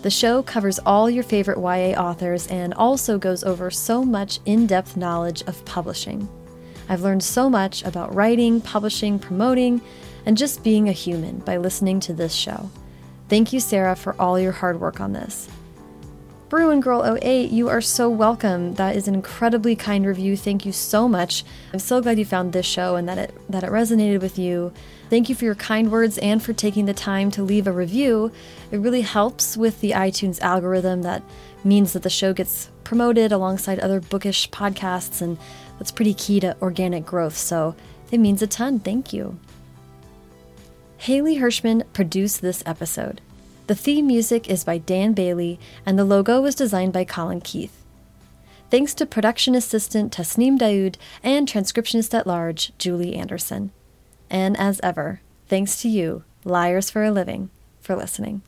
The show covers all your favorite YA authors and also goes over so much in depth knowledge of publishing. I've learned so much about writing, publishing, promoting, and just being a human by listening to this show. Thank you, Sarah, for all your hard work on this. Bruin Girl 08, you are so welcome. That is an incredibly kind review. Thank you so much. I'm so glad you found this show and that it that it resonated with you. Thank you for your kind words and for taking the time to leave a review. It really helps with the iTunes algorithm. That means that the show gets promoted alongside other bookish podcasts, and that's pretty key to organic growth. So it means a ton. Thank you. Haley Hirschman produced this episode. The theme music is by Dan Bailey, and the logo was designed by Colin Keith. Thanks to production assistant Tasneem Daoud and transcriptionist at large Julie Anderson. And as ever, thanks to you, Liars for a Living, for listening.